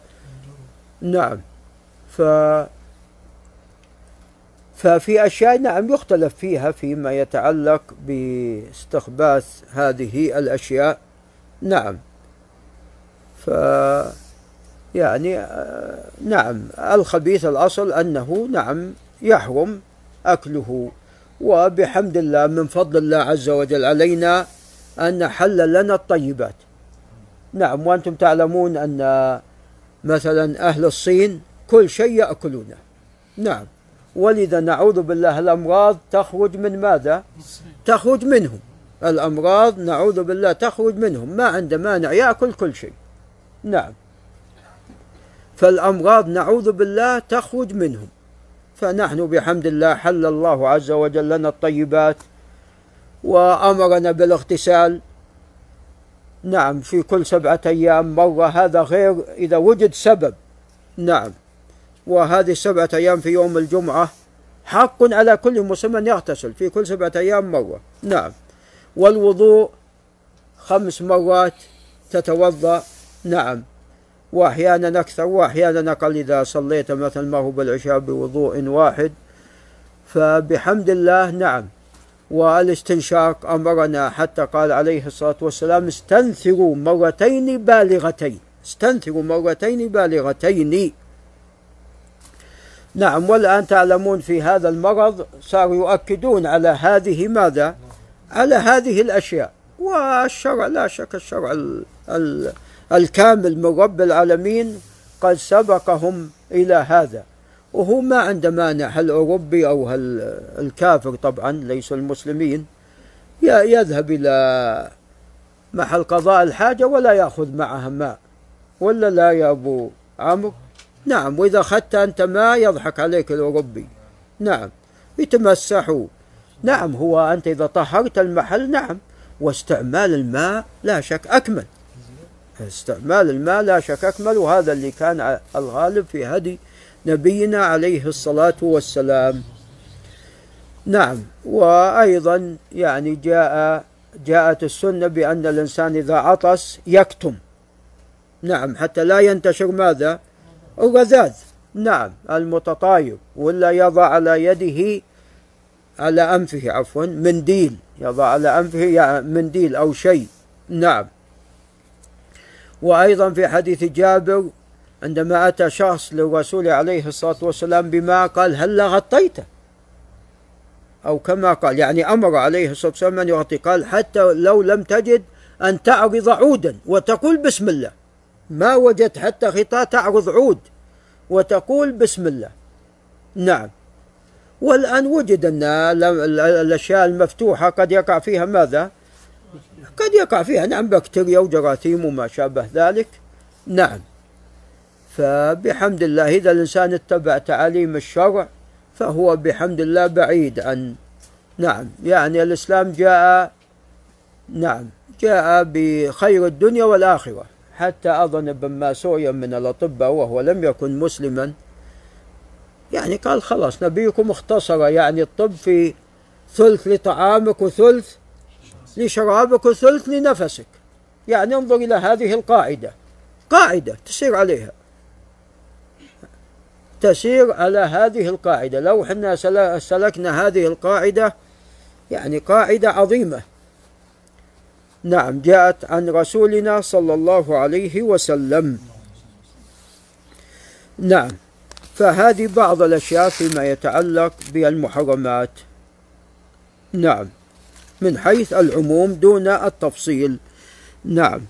نعم. ف ففي أشياء نعم يختلف فيها فيما يتعلق باستخباث هذه الأشياء. نعم. ف يعني آه، نعم الخبيث الأصل أنه نعم يحرم أكله وبحمد الله من فضل الله عز وجل علينا أن حل لنا الطيبات. نعم وأنتم تعلمون أن مثلا أهل الصين كل شيء يأكلونه. نعم. ولذا نعوذ بالله الأمراض تخرج من ماذا؟ تخرج منهم. الأمراض نعوذ بالله تخرج منهم. ما عنده مانع يأكل كل شيء. نعم. فالأمراض نعوذ بالله تخرج منهم. فنحن بحمد الله حل الله عز وجل لنا الطيبات وأمرنا بالاغتسال. نعم في كل سبعة أيام مرة هذا غير إذا وجد سبب. نعم. وهذه السبعة أيام في يوم الجمعة حق على كل مسلم أن يغتسل في كل سبعة أيام مرة. نعم. والوضوء خمس مرات تتوضأ. نعم. وأحيانا أكثر وأحيانا أقل إذا صليت مثل ما هو بالعشاء بوضوء واحد. فبحمد الله نعم. والاستنشاق أمرنا حتى قال عليه الصلاة والسلام استنثروا مرتين بالغتين. استنثروا مرتين بالغتين. نعم والآن تعلمون في هذا المرض صاروا يؤكدون على هذه ماذا؟ على هذه الأشياء. والشرع لا شك الشرع ال ال الكامل من رب العالمين قد سبقهم إلى هذا. وهو ما عنده مانع هل أوروبي أو هل الكافر طبعا ليس المسلمين يذهب إلى محل قضاء الحاجة ولا يأخذ معها ماء ولا لا يا أبو عمرو؟ نعم وإذا أخذت أنت ماء يضحك عليك الأوروبي نعم يتمسحوا نعم هو أنت إذا طهرت المحل نعم. واستعمال الماء لا شك أكمل. استعمال الماء لا شك أكمل وهذا اللي كان الغالب في هدي نبينا عليه الصلاة والسلام. نعم وأيضا يعني جاء جاءت السنة بأن الإنسان إذا عطس يكتم. نعم حتى لا ينتشر ماذا؟ الرذاذ نعم المتطاير ولا يضع على يده على أنفه عفوا منديل. يضع على أنفه منديل أو شيء. نعم. وأيضا في حديث جابر عندما أتى شخص للرسول عليه الصلاة والسلام بما قال هل غطيته؟ أو كما قال يعني أمر عليه الصلاة والسلام أن يغطي. قال حتى لو لم تجد أن تعرض عودا وتقول بسم الله. ما وجدت حتى غطاء تعرض عود. وتقول بسم الله. نعم. والآن وجد أن الأشياء المفتوحة قد يقع فيها ماذا؟ قد يقع فيها نعم بكتيريا وجراثيم وما شابه ذلك. نعم. فبحمد الله إذا الإنسان اتبع تعاليم الشرع فهو بحمد الله بعيد عن نعم يعني الإسلام جاء نعم جاء بخير الدنيا والآخرة. حتى أظن ابن ماسويا من الأطباء وهو لم يكن مسلما. يعني قال خلاص نبيكم اختصر يعني الطب في ثلث لطعامك وثلث لشرابك وثلث لنفسك. يعني انظر إلى هذه القاعدة. قاعدة تسير عليها. تسير على هذه القاعدة. لو حنا سلكنا هذه القاعدة يعني قاعدة عظيمة. نعم جاءت عن رسولنا صلى الله عليه وسلم. نعم فهذه بعض الأشياء فيما يتعلق بالمحرمات. نعم من حيث العموم دون التفصيل. نعم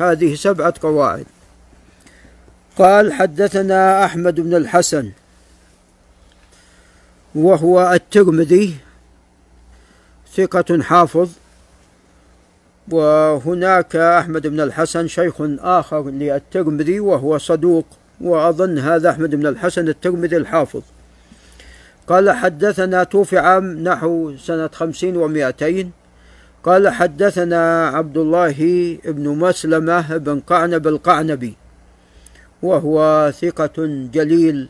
هذه سبعة قواعد. قال حدثنا أحمد بن الحسن وهو الترمذي ثقة حافظ وهناك أحمد بن الحسن شيخ آخر للترمذي وهو صدوق وأظن هذا أحمد بن الحسن الترمذي الحافظ. قال حدثنا توفي عام نحو سنة خمسين ومائتين قال حدثنا عبد الله بن مسلمة بن قعنب القعنبي وهو ثقة جليل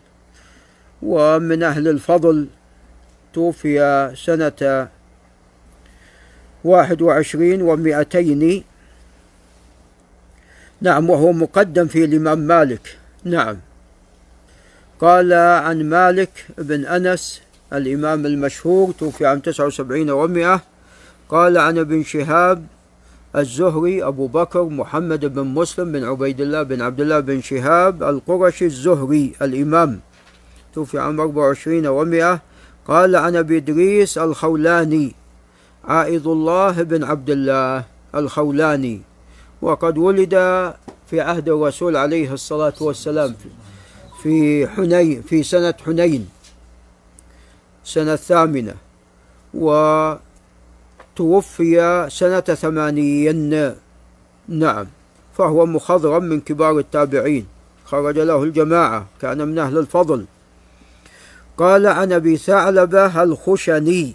ومن أهل الفضل توفي سنة واحد وعشرين ومائتين نعم وهو مقدم في الإمام مالك. نعم. قال عن مالك بن أنس الإمام المشهور توفي عام 79 و100 قال عن ابن شهاب الزهري أبو بكر محمد بن مسلم بن عبيد الله بن عبد الله بن شهاب القرشي الزهري الإمام. توفي عام 24 و100 قال عن أبي إدريس الخولاني عائض الله بن عبد الله الخولاني. وقد ولد في عهد الرسول عليه الصلاة والسلام في حنين في سنة حنين سنة الثامنة وتوفي سنة ثمانين. نعم فهو مخضرم من كبار التابعين. خرج له الجماعة كان من أهل الفضل. قال عن أبي ثعلبة الخشني.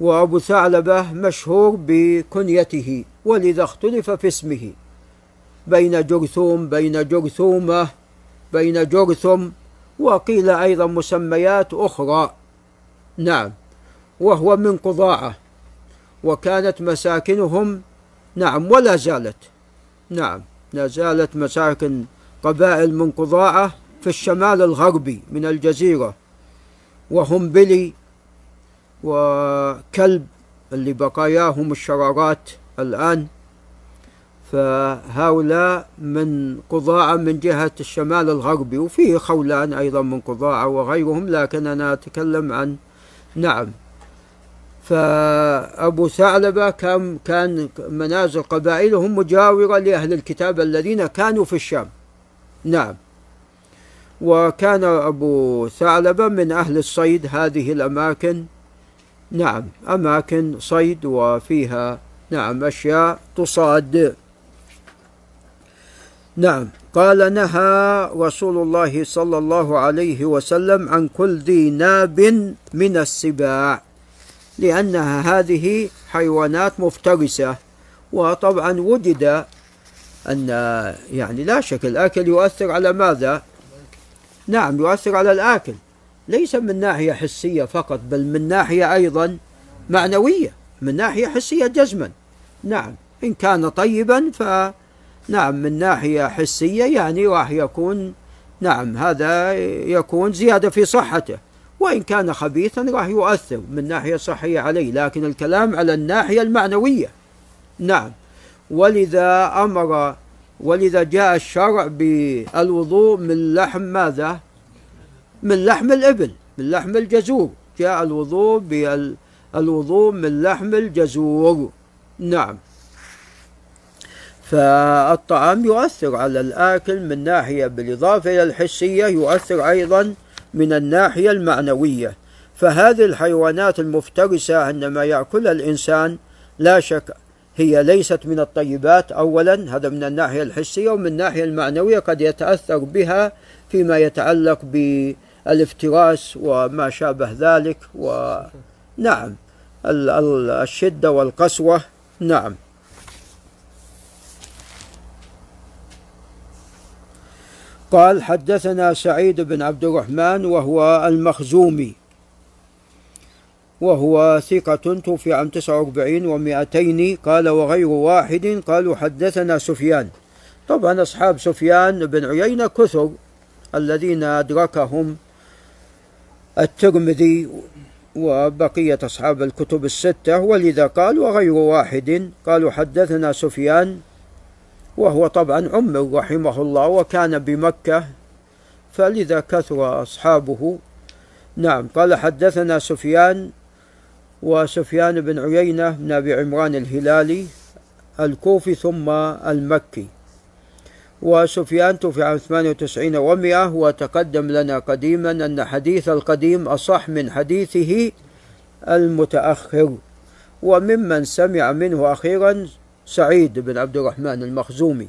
وأبو ثعلبة مشهور بكنيته ولذا اختلف في اسمه. بين جرثوم بين جرثومة بين جرثم وقيل أيضا مسميات أخرى. نعم وهو من قضاعة وكانت مساكنهم نعم ولا زالت. نعم لا زالت مساكن قبائل من قضاعة في الشمال الغربي من الجزيرة. وهم بلي وكلب اللي بقاياهم الشرارات الآن. فهؤلاء من قضاعة من جهة الشمال الغربي وفيه خولان أيضا من قضاعة وغيرهم لكن أنا أتكلم عن نعم. فأبو ثعلبة كان كان منازل قبائلهم مجاورة لأهل الكتاب الذين كانوا في الشام. نعم. وكان أبو ثعلبة من أهل الصيد هذه الأماكن. نعم أماكن صيد وفيها نعم أشياء تصاد نعم قال نهى رسول الله صلى الله عليه وسلم عن كل ذي ناب من السباع لأنها هذه حيوانات مفترسة وطبعا وجد أن يعني لا شك الأكل يؤثر على ماذا؟ نعم يؤثر على الآكل ليس من ناحية حسية فقط بل من ناحية أيضا معنوية من ناحية حسية جزما. نعم إن كان طيبا ف نعم من ناحية حسية يعني راح يكون نعم هذا يكون زيادة في صحته. وإن كان خبيثا راح يؤثر من ناحية صحية عليه لكن الكلام على الناحية المعنوية. نعم ولذا أمر ولذا جاء الشرع بالوضوء من لحم ماذا؟ من لحم الإبل من لحم الجزور. جاء الوضوء بالوضوء من لحم الجزور. نعم. فالطعام يؤثر على الآكل من ناحية بالإضافة إلى الحسية يؤثر أيضا من الناحية المعنوية. فهذه الحيوانات المفترسة عندما يأكلها الإنسان لا شك هي ليست من الطيبات أولا. هذا من الناحية الحسية ومن الناحية المعنوية قد يتأثر بها فيما يتعلق بالافتراس وما شابه ذلك ونعم الشدة والقسوة. نعم. قال حدثنا سعيد بن عبد الرحمن وهو المخزومي. وهو ثقة توفي عام 49 و200 قال وغير واحد. قالوا حدثنا سفيان. طبعا أصحاب سفيان بن عيينة كثر الذين أدركهم الترمذي وبقية أصحاب الكتب الستة ولذا قال وغير واحد. قالوا حدثنا سفيان وهو طبعا عمر رحمه الله وكان بمكة فلذا كثر أصحابه. نعم قال حدثنا سفيان وسفيان بن عيينة بن أبي عمران الهلالي الكوفي ثم المكي. وسفيان توفي عام 98 و100 وتقدم لنا قديما أن حديث القديم أصح من حديثه المتأخر. وممن سمع منه أخيرا سعيد بن عبد الرحمن المخزومي.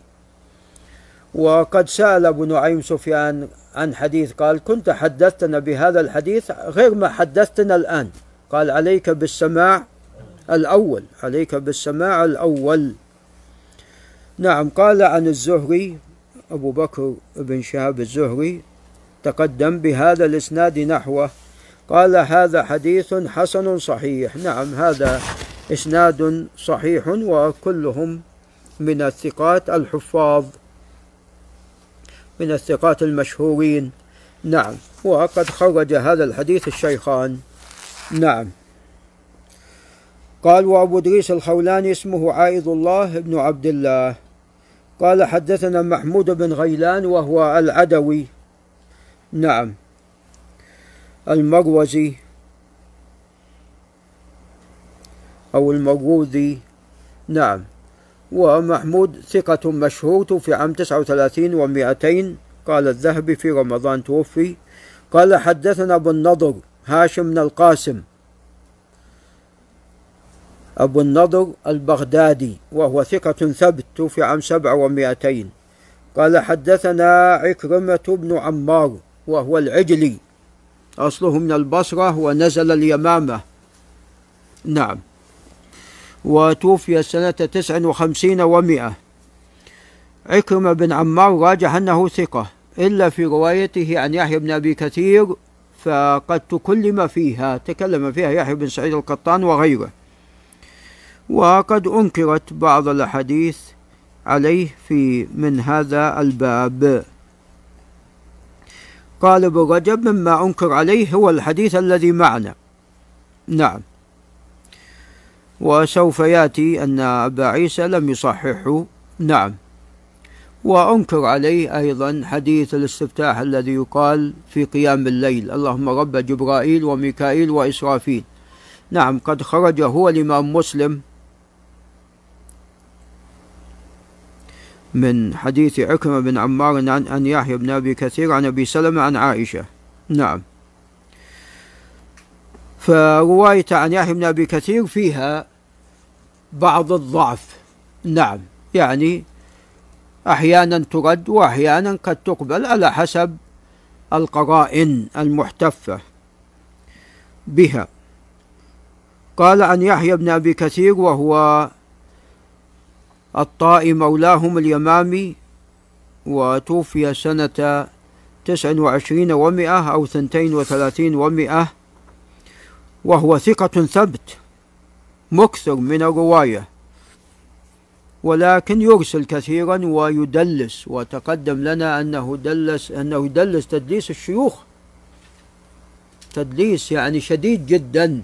وقد سأل أبو نعيم سفيان عن حديث قال كنت حدثتنا بهذا الحديث غير ما حدثتنا الآن. قال عليك بالسماع الأول عليك بالسماع الأول. نعم قال عن الزهري أبو بكر بن شهاب الزهري تقدم بهذا الإسناد نحوه. قال هذا حديث حسن صحيح. نعم هذا إسناد صحيح وكلهم من الثقات الحفاظ من الثقات المشهورين. نعم وقد خرج هذا الحديث الشيخان. نعم. قال وأبو إدريس الخولاني اسمه عائض الله بن عبد الله. قال حدثنا محمود بن غيلان وهو العدوي. نعم. المروزي. أو المروذي. نعم. ومحمود ثقة مشهور توفي عام 39 و200 قال الذهبي في رمضان توفي. قال حدثنا أبو النضر هاشم بن القاسم. أبو النضر البغدادي وهو ثقة ثبت توفي عام سبع ومائتين قال حدثنا عكرمة بن عمار وهو العجلي. أصله من البصرة ونزل اليمامة. نعم. وتوفي سنة تسع وخمسين ومائة. عكرمة بن عمار راجح أنه ثقة. إلا في روايته عن يحيى بن أبي كثير فقد تكلم فيها تكلم فيها يحيى بن سعيد القطان وغيره. وقد أنكرت بعض الأحاديث عليه في من هذا الباب. قال ابن رجب مما أنكر عليه هو الحديث الذي معنا. نعم. وسوف يأتي أن أبا عيسى لم يصححه. نعم. وأنكر عليه أيضا حديث الاستفتاح الذي يقال في قيام الليل. اللهم رب جبرائيل وميكائيل وإسرافيل. نعم قد خرج هو الإمام مسلم من حديث عكرمة بن عمار عن أن يحيى بن أبي كثير عن أبي سلمة عن عائشة. نعم. فرواية عن يحيى بن أبي كثير فيها بعض الضعف. نعم. يعني أحيانا ترد وأحيانا قد تقبل على حسب القرائن المحتفة بها. قال عن يحيى بن أبي كثير وهو الطائي مولاهم اليمامي وتوفي سنة تسع وعشرين ومئة أو ثنتين وثلاثين ومئة وهو ثقة ثبت مكثر من الرواية ولكن يرسل كثيرا ويدلس وتقدم لنا أنه دلس أنه يدلس تدليس الشيوخ. تدليس يعني شديد جدا.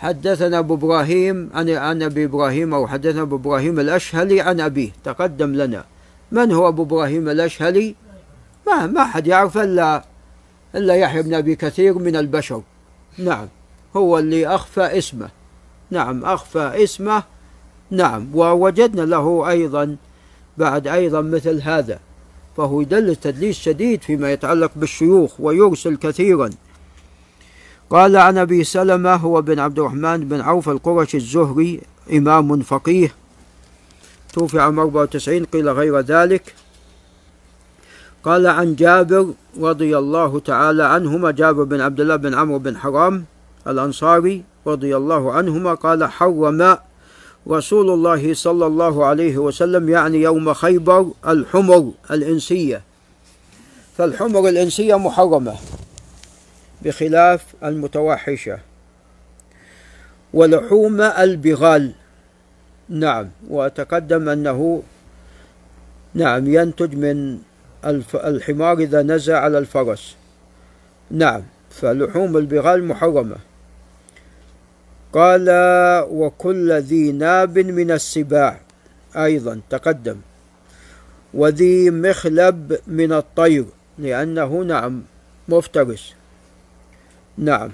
حدثنا أبو إبراهيم عن عن أبي إبراهيم أو حدثنا أبو إبراهيم الأشهلي عن أبيه. تقدم لنا. من هو أبو إبراهيم الأشهلي؟ ما ما حد يعرف إلا إلا يحيى بن أبي كثير من البشر. نعم. هو اللي أخفى اسمه. نعم أخفى اسمه. نعم. ووجدنا له أيضا بعد أيضا مثل هذا. فهو يدلس تدليس شديد فيما يتعلق بالشيوخ ويرسل كثيرا. قال عن أبي سلمة هو بن عبد الرحمن بن عوف القرشي الزهري إمام فقيه. توفي عام 94 قيل غير ذلك. قال عن جابر رضي الله تعالى عنهما جابر بن عبد الله بن عمرو بن حرام الأنصاري رضي الله عنهما قال حرم رسول الله صلى الله عليه وسلم يعني يوم خيبر الحمر الإنسية. فالحمر الإنسية محرمة. بخلاف المتوحشة. ولحوم البغال. نعم وتقدم أنه نعم ينتج من الحمار إذا نزع على الفرس. نعم فلحوم البغال محرمة. قال وكل ذي ناب من السباع. أيضا تقدم. وذي مخلب من الطير لأنه نعم مفترس. نعم.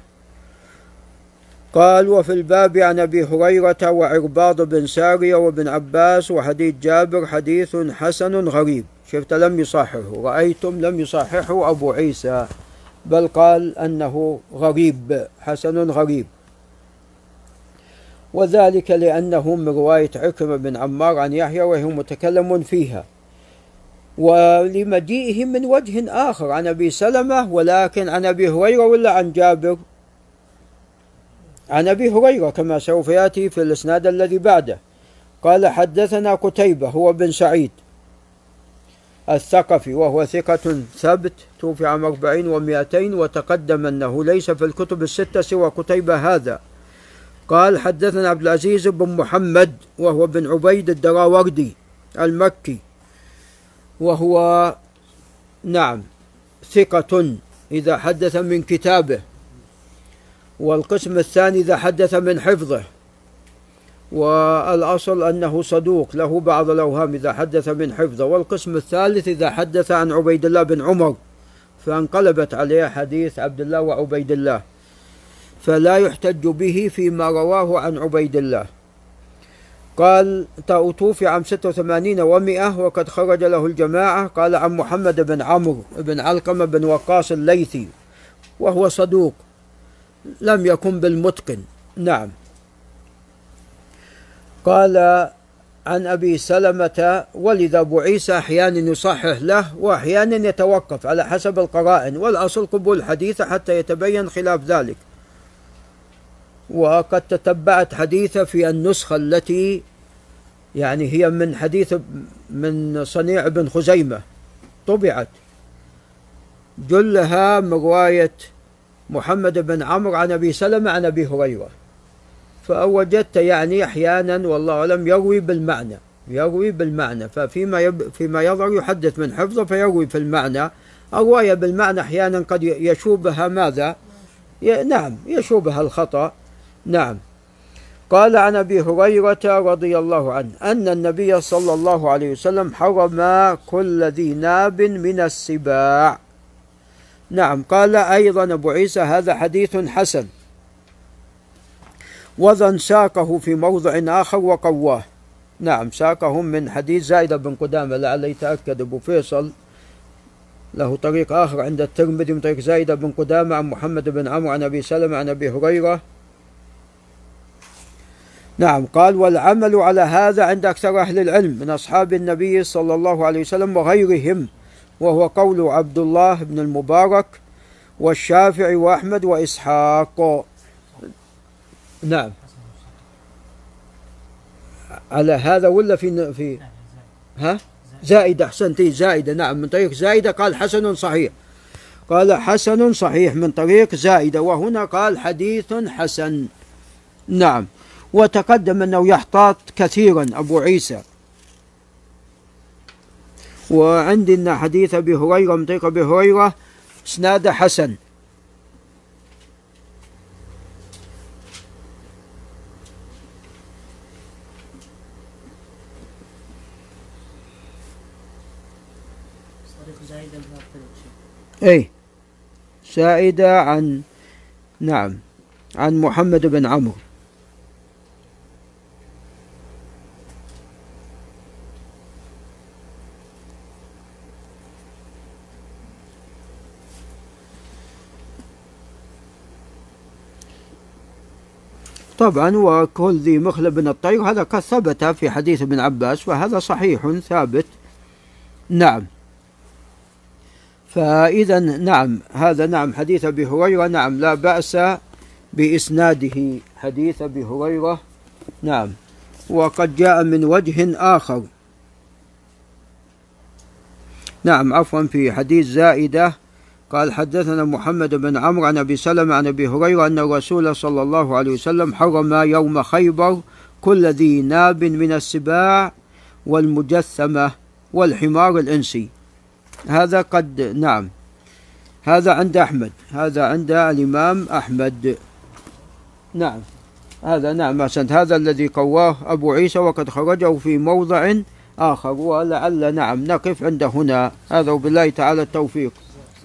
قال وفي الباب عن أبي هريرة وعرباض بن سارية وابن عباس وحديث جابر حديث حسن غريب. شفت؟ لم يصححه. رأيتم؟ لم يصححه أبو عيسى. بل قال أنه غريب حسن غريب. وذلك لأنه من رواية عكرمة بن عمار عن يحيى وهو متكلم فيها. ولمجيئه من وجه آخر عن أبي سلمة ولكن عن أبي هريرة ولا عن جابر. عن أبي هريرة كما سوف يأتي في الإسناد الذي بعده. قال حدثنا قتيبة هو بن سعيد الثقفي وهو ثقة ثبت توفي عام أربعين ومائتين وتقدم أنه ليس في الكتب الستة سوى قتيبة هذا. قال حدثنا عبد العزيز بن محمد وهو بن عبيد الدراوردي المكي. وهو نعم ثقة إذا حدث من كتابه. والقسم الثاني إذا حدث من حفظه. والأصل أنه صدوق له بعض الأوهام إذا حدث من حفظه. والقسم الثالث إذا حدث عن عبيد الله بن عمر فانقلبت عليه حديث عبد الله وعبيد الله فلا يحتج به فيما رواه عن عبيد الله قال توفي عام 86 و100 وقد خرج له الجماعة. قال عن محمد بن عمرو بن علقمة بن وقاص الليثي وهو صدوق لم يكن بالمتقن. نعم. قال عن أبي سلمة ولد أبو عيسى أحيانا يصحح له وأحيانا يتوقف على حسب القرائن والأصل قبول الحديث حتى يتبين خلاف ذلك. وقد تتبعت حديثة في النسخة التي يعني هي من حديث من صنيع بن خزيمة طبعت. جلها من رواية محمد بن عمرو عن أبي سلمة عن أبي هريرة. فوجدت يعني أحيانا والله أعلم يروي بالمعنى يروي بالمعنى. ففيما يب فيما يظهر يحدث من حفظه فيروي في المعنى. الرواية بالمعنى أحيانا قد يشوبها ماذا؟ نعم يشوبها الخطأ. نعم. قال عن أبي هريرة رضي الله عنه أن النبي صلى الله عليه وسلم حرم كل ذي ناب من السباع. نعم. قال أيضا أبو عيسى هذا حديث حسن. وذن ساقه في موضع آخر وقواه. نعم. ساقه من حديث زايدة بن قدامة لعل يتأكد أبو فيصل. له طريق آخر عند الترمذي من طريق زايدة بن قدامة عن محمد بن عمرو عن أبي سلمة عن أبي هريرة. نعم قال والعمل على هذا عند أكثر أهل العلم من أصحاب النبي صلى الله عليه وسلم وغيرهم وهو قول عبد الله بن المبارك والشافعي وأحمد وإسحاق. نعم. على هذا ولا في في ها؟ زائدة أحسنتي زائدة نعم من طريق زائدة قال حسن صحيح. قال حسن صحيح من طريق زائدة وهنا قال حديث حسن. نعم. وتقدم أنه يحتاط كثيرا أبو عيسى. وعندنا حديث أبي هريرة من طريق أبي هريرة إسناد حسن. اي سائدة عن نعم عن محمد بن عمرو. طبعا وكل ذي مخلب من الطير هذا قد ثبت في حديث ابن عباس وهذا صحيح ثابت. نعم. فإذا نعم هذا نعم حديث أبي هريرة نعم لا بأس بإسناده. حديث أبي هريرة نعم. وقد جاء من وجه آخر. نعم عفوا في حديث زائدة. قال حدثنا محمد بن عمرو عن أبي سلمة عن أبي هريرة أن الرسول صلى الله عليه وسلم حرم يوم خيبر كل ذي ناب من السباع والمجثمة والحمار الإنسي. هذا قد نعم. هذا عند أحمد. هذا عند الإمام أحمد. نعم. هذا نعم أحسنت. هذا الذي قواه أبو عيسى وقد خرجه في موضع آخر ولعل نعم نقف عند هنا. هذا وبالله تعالى التوفيق.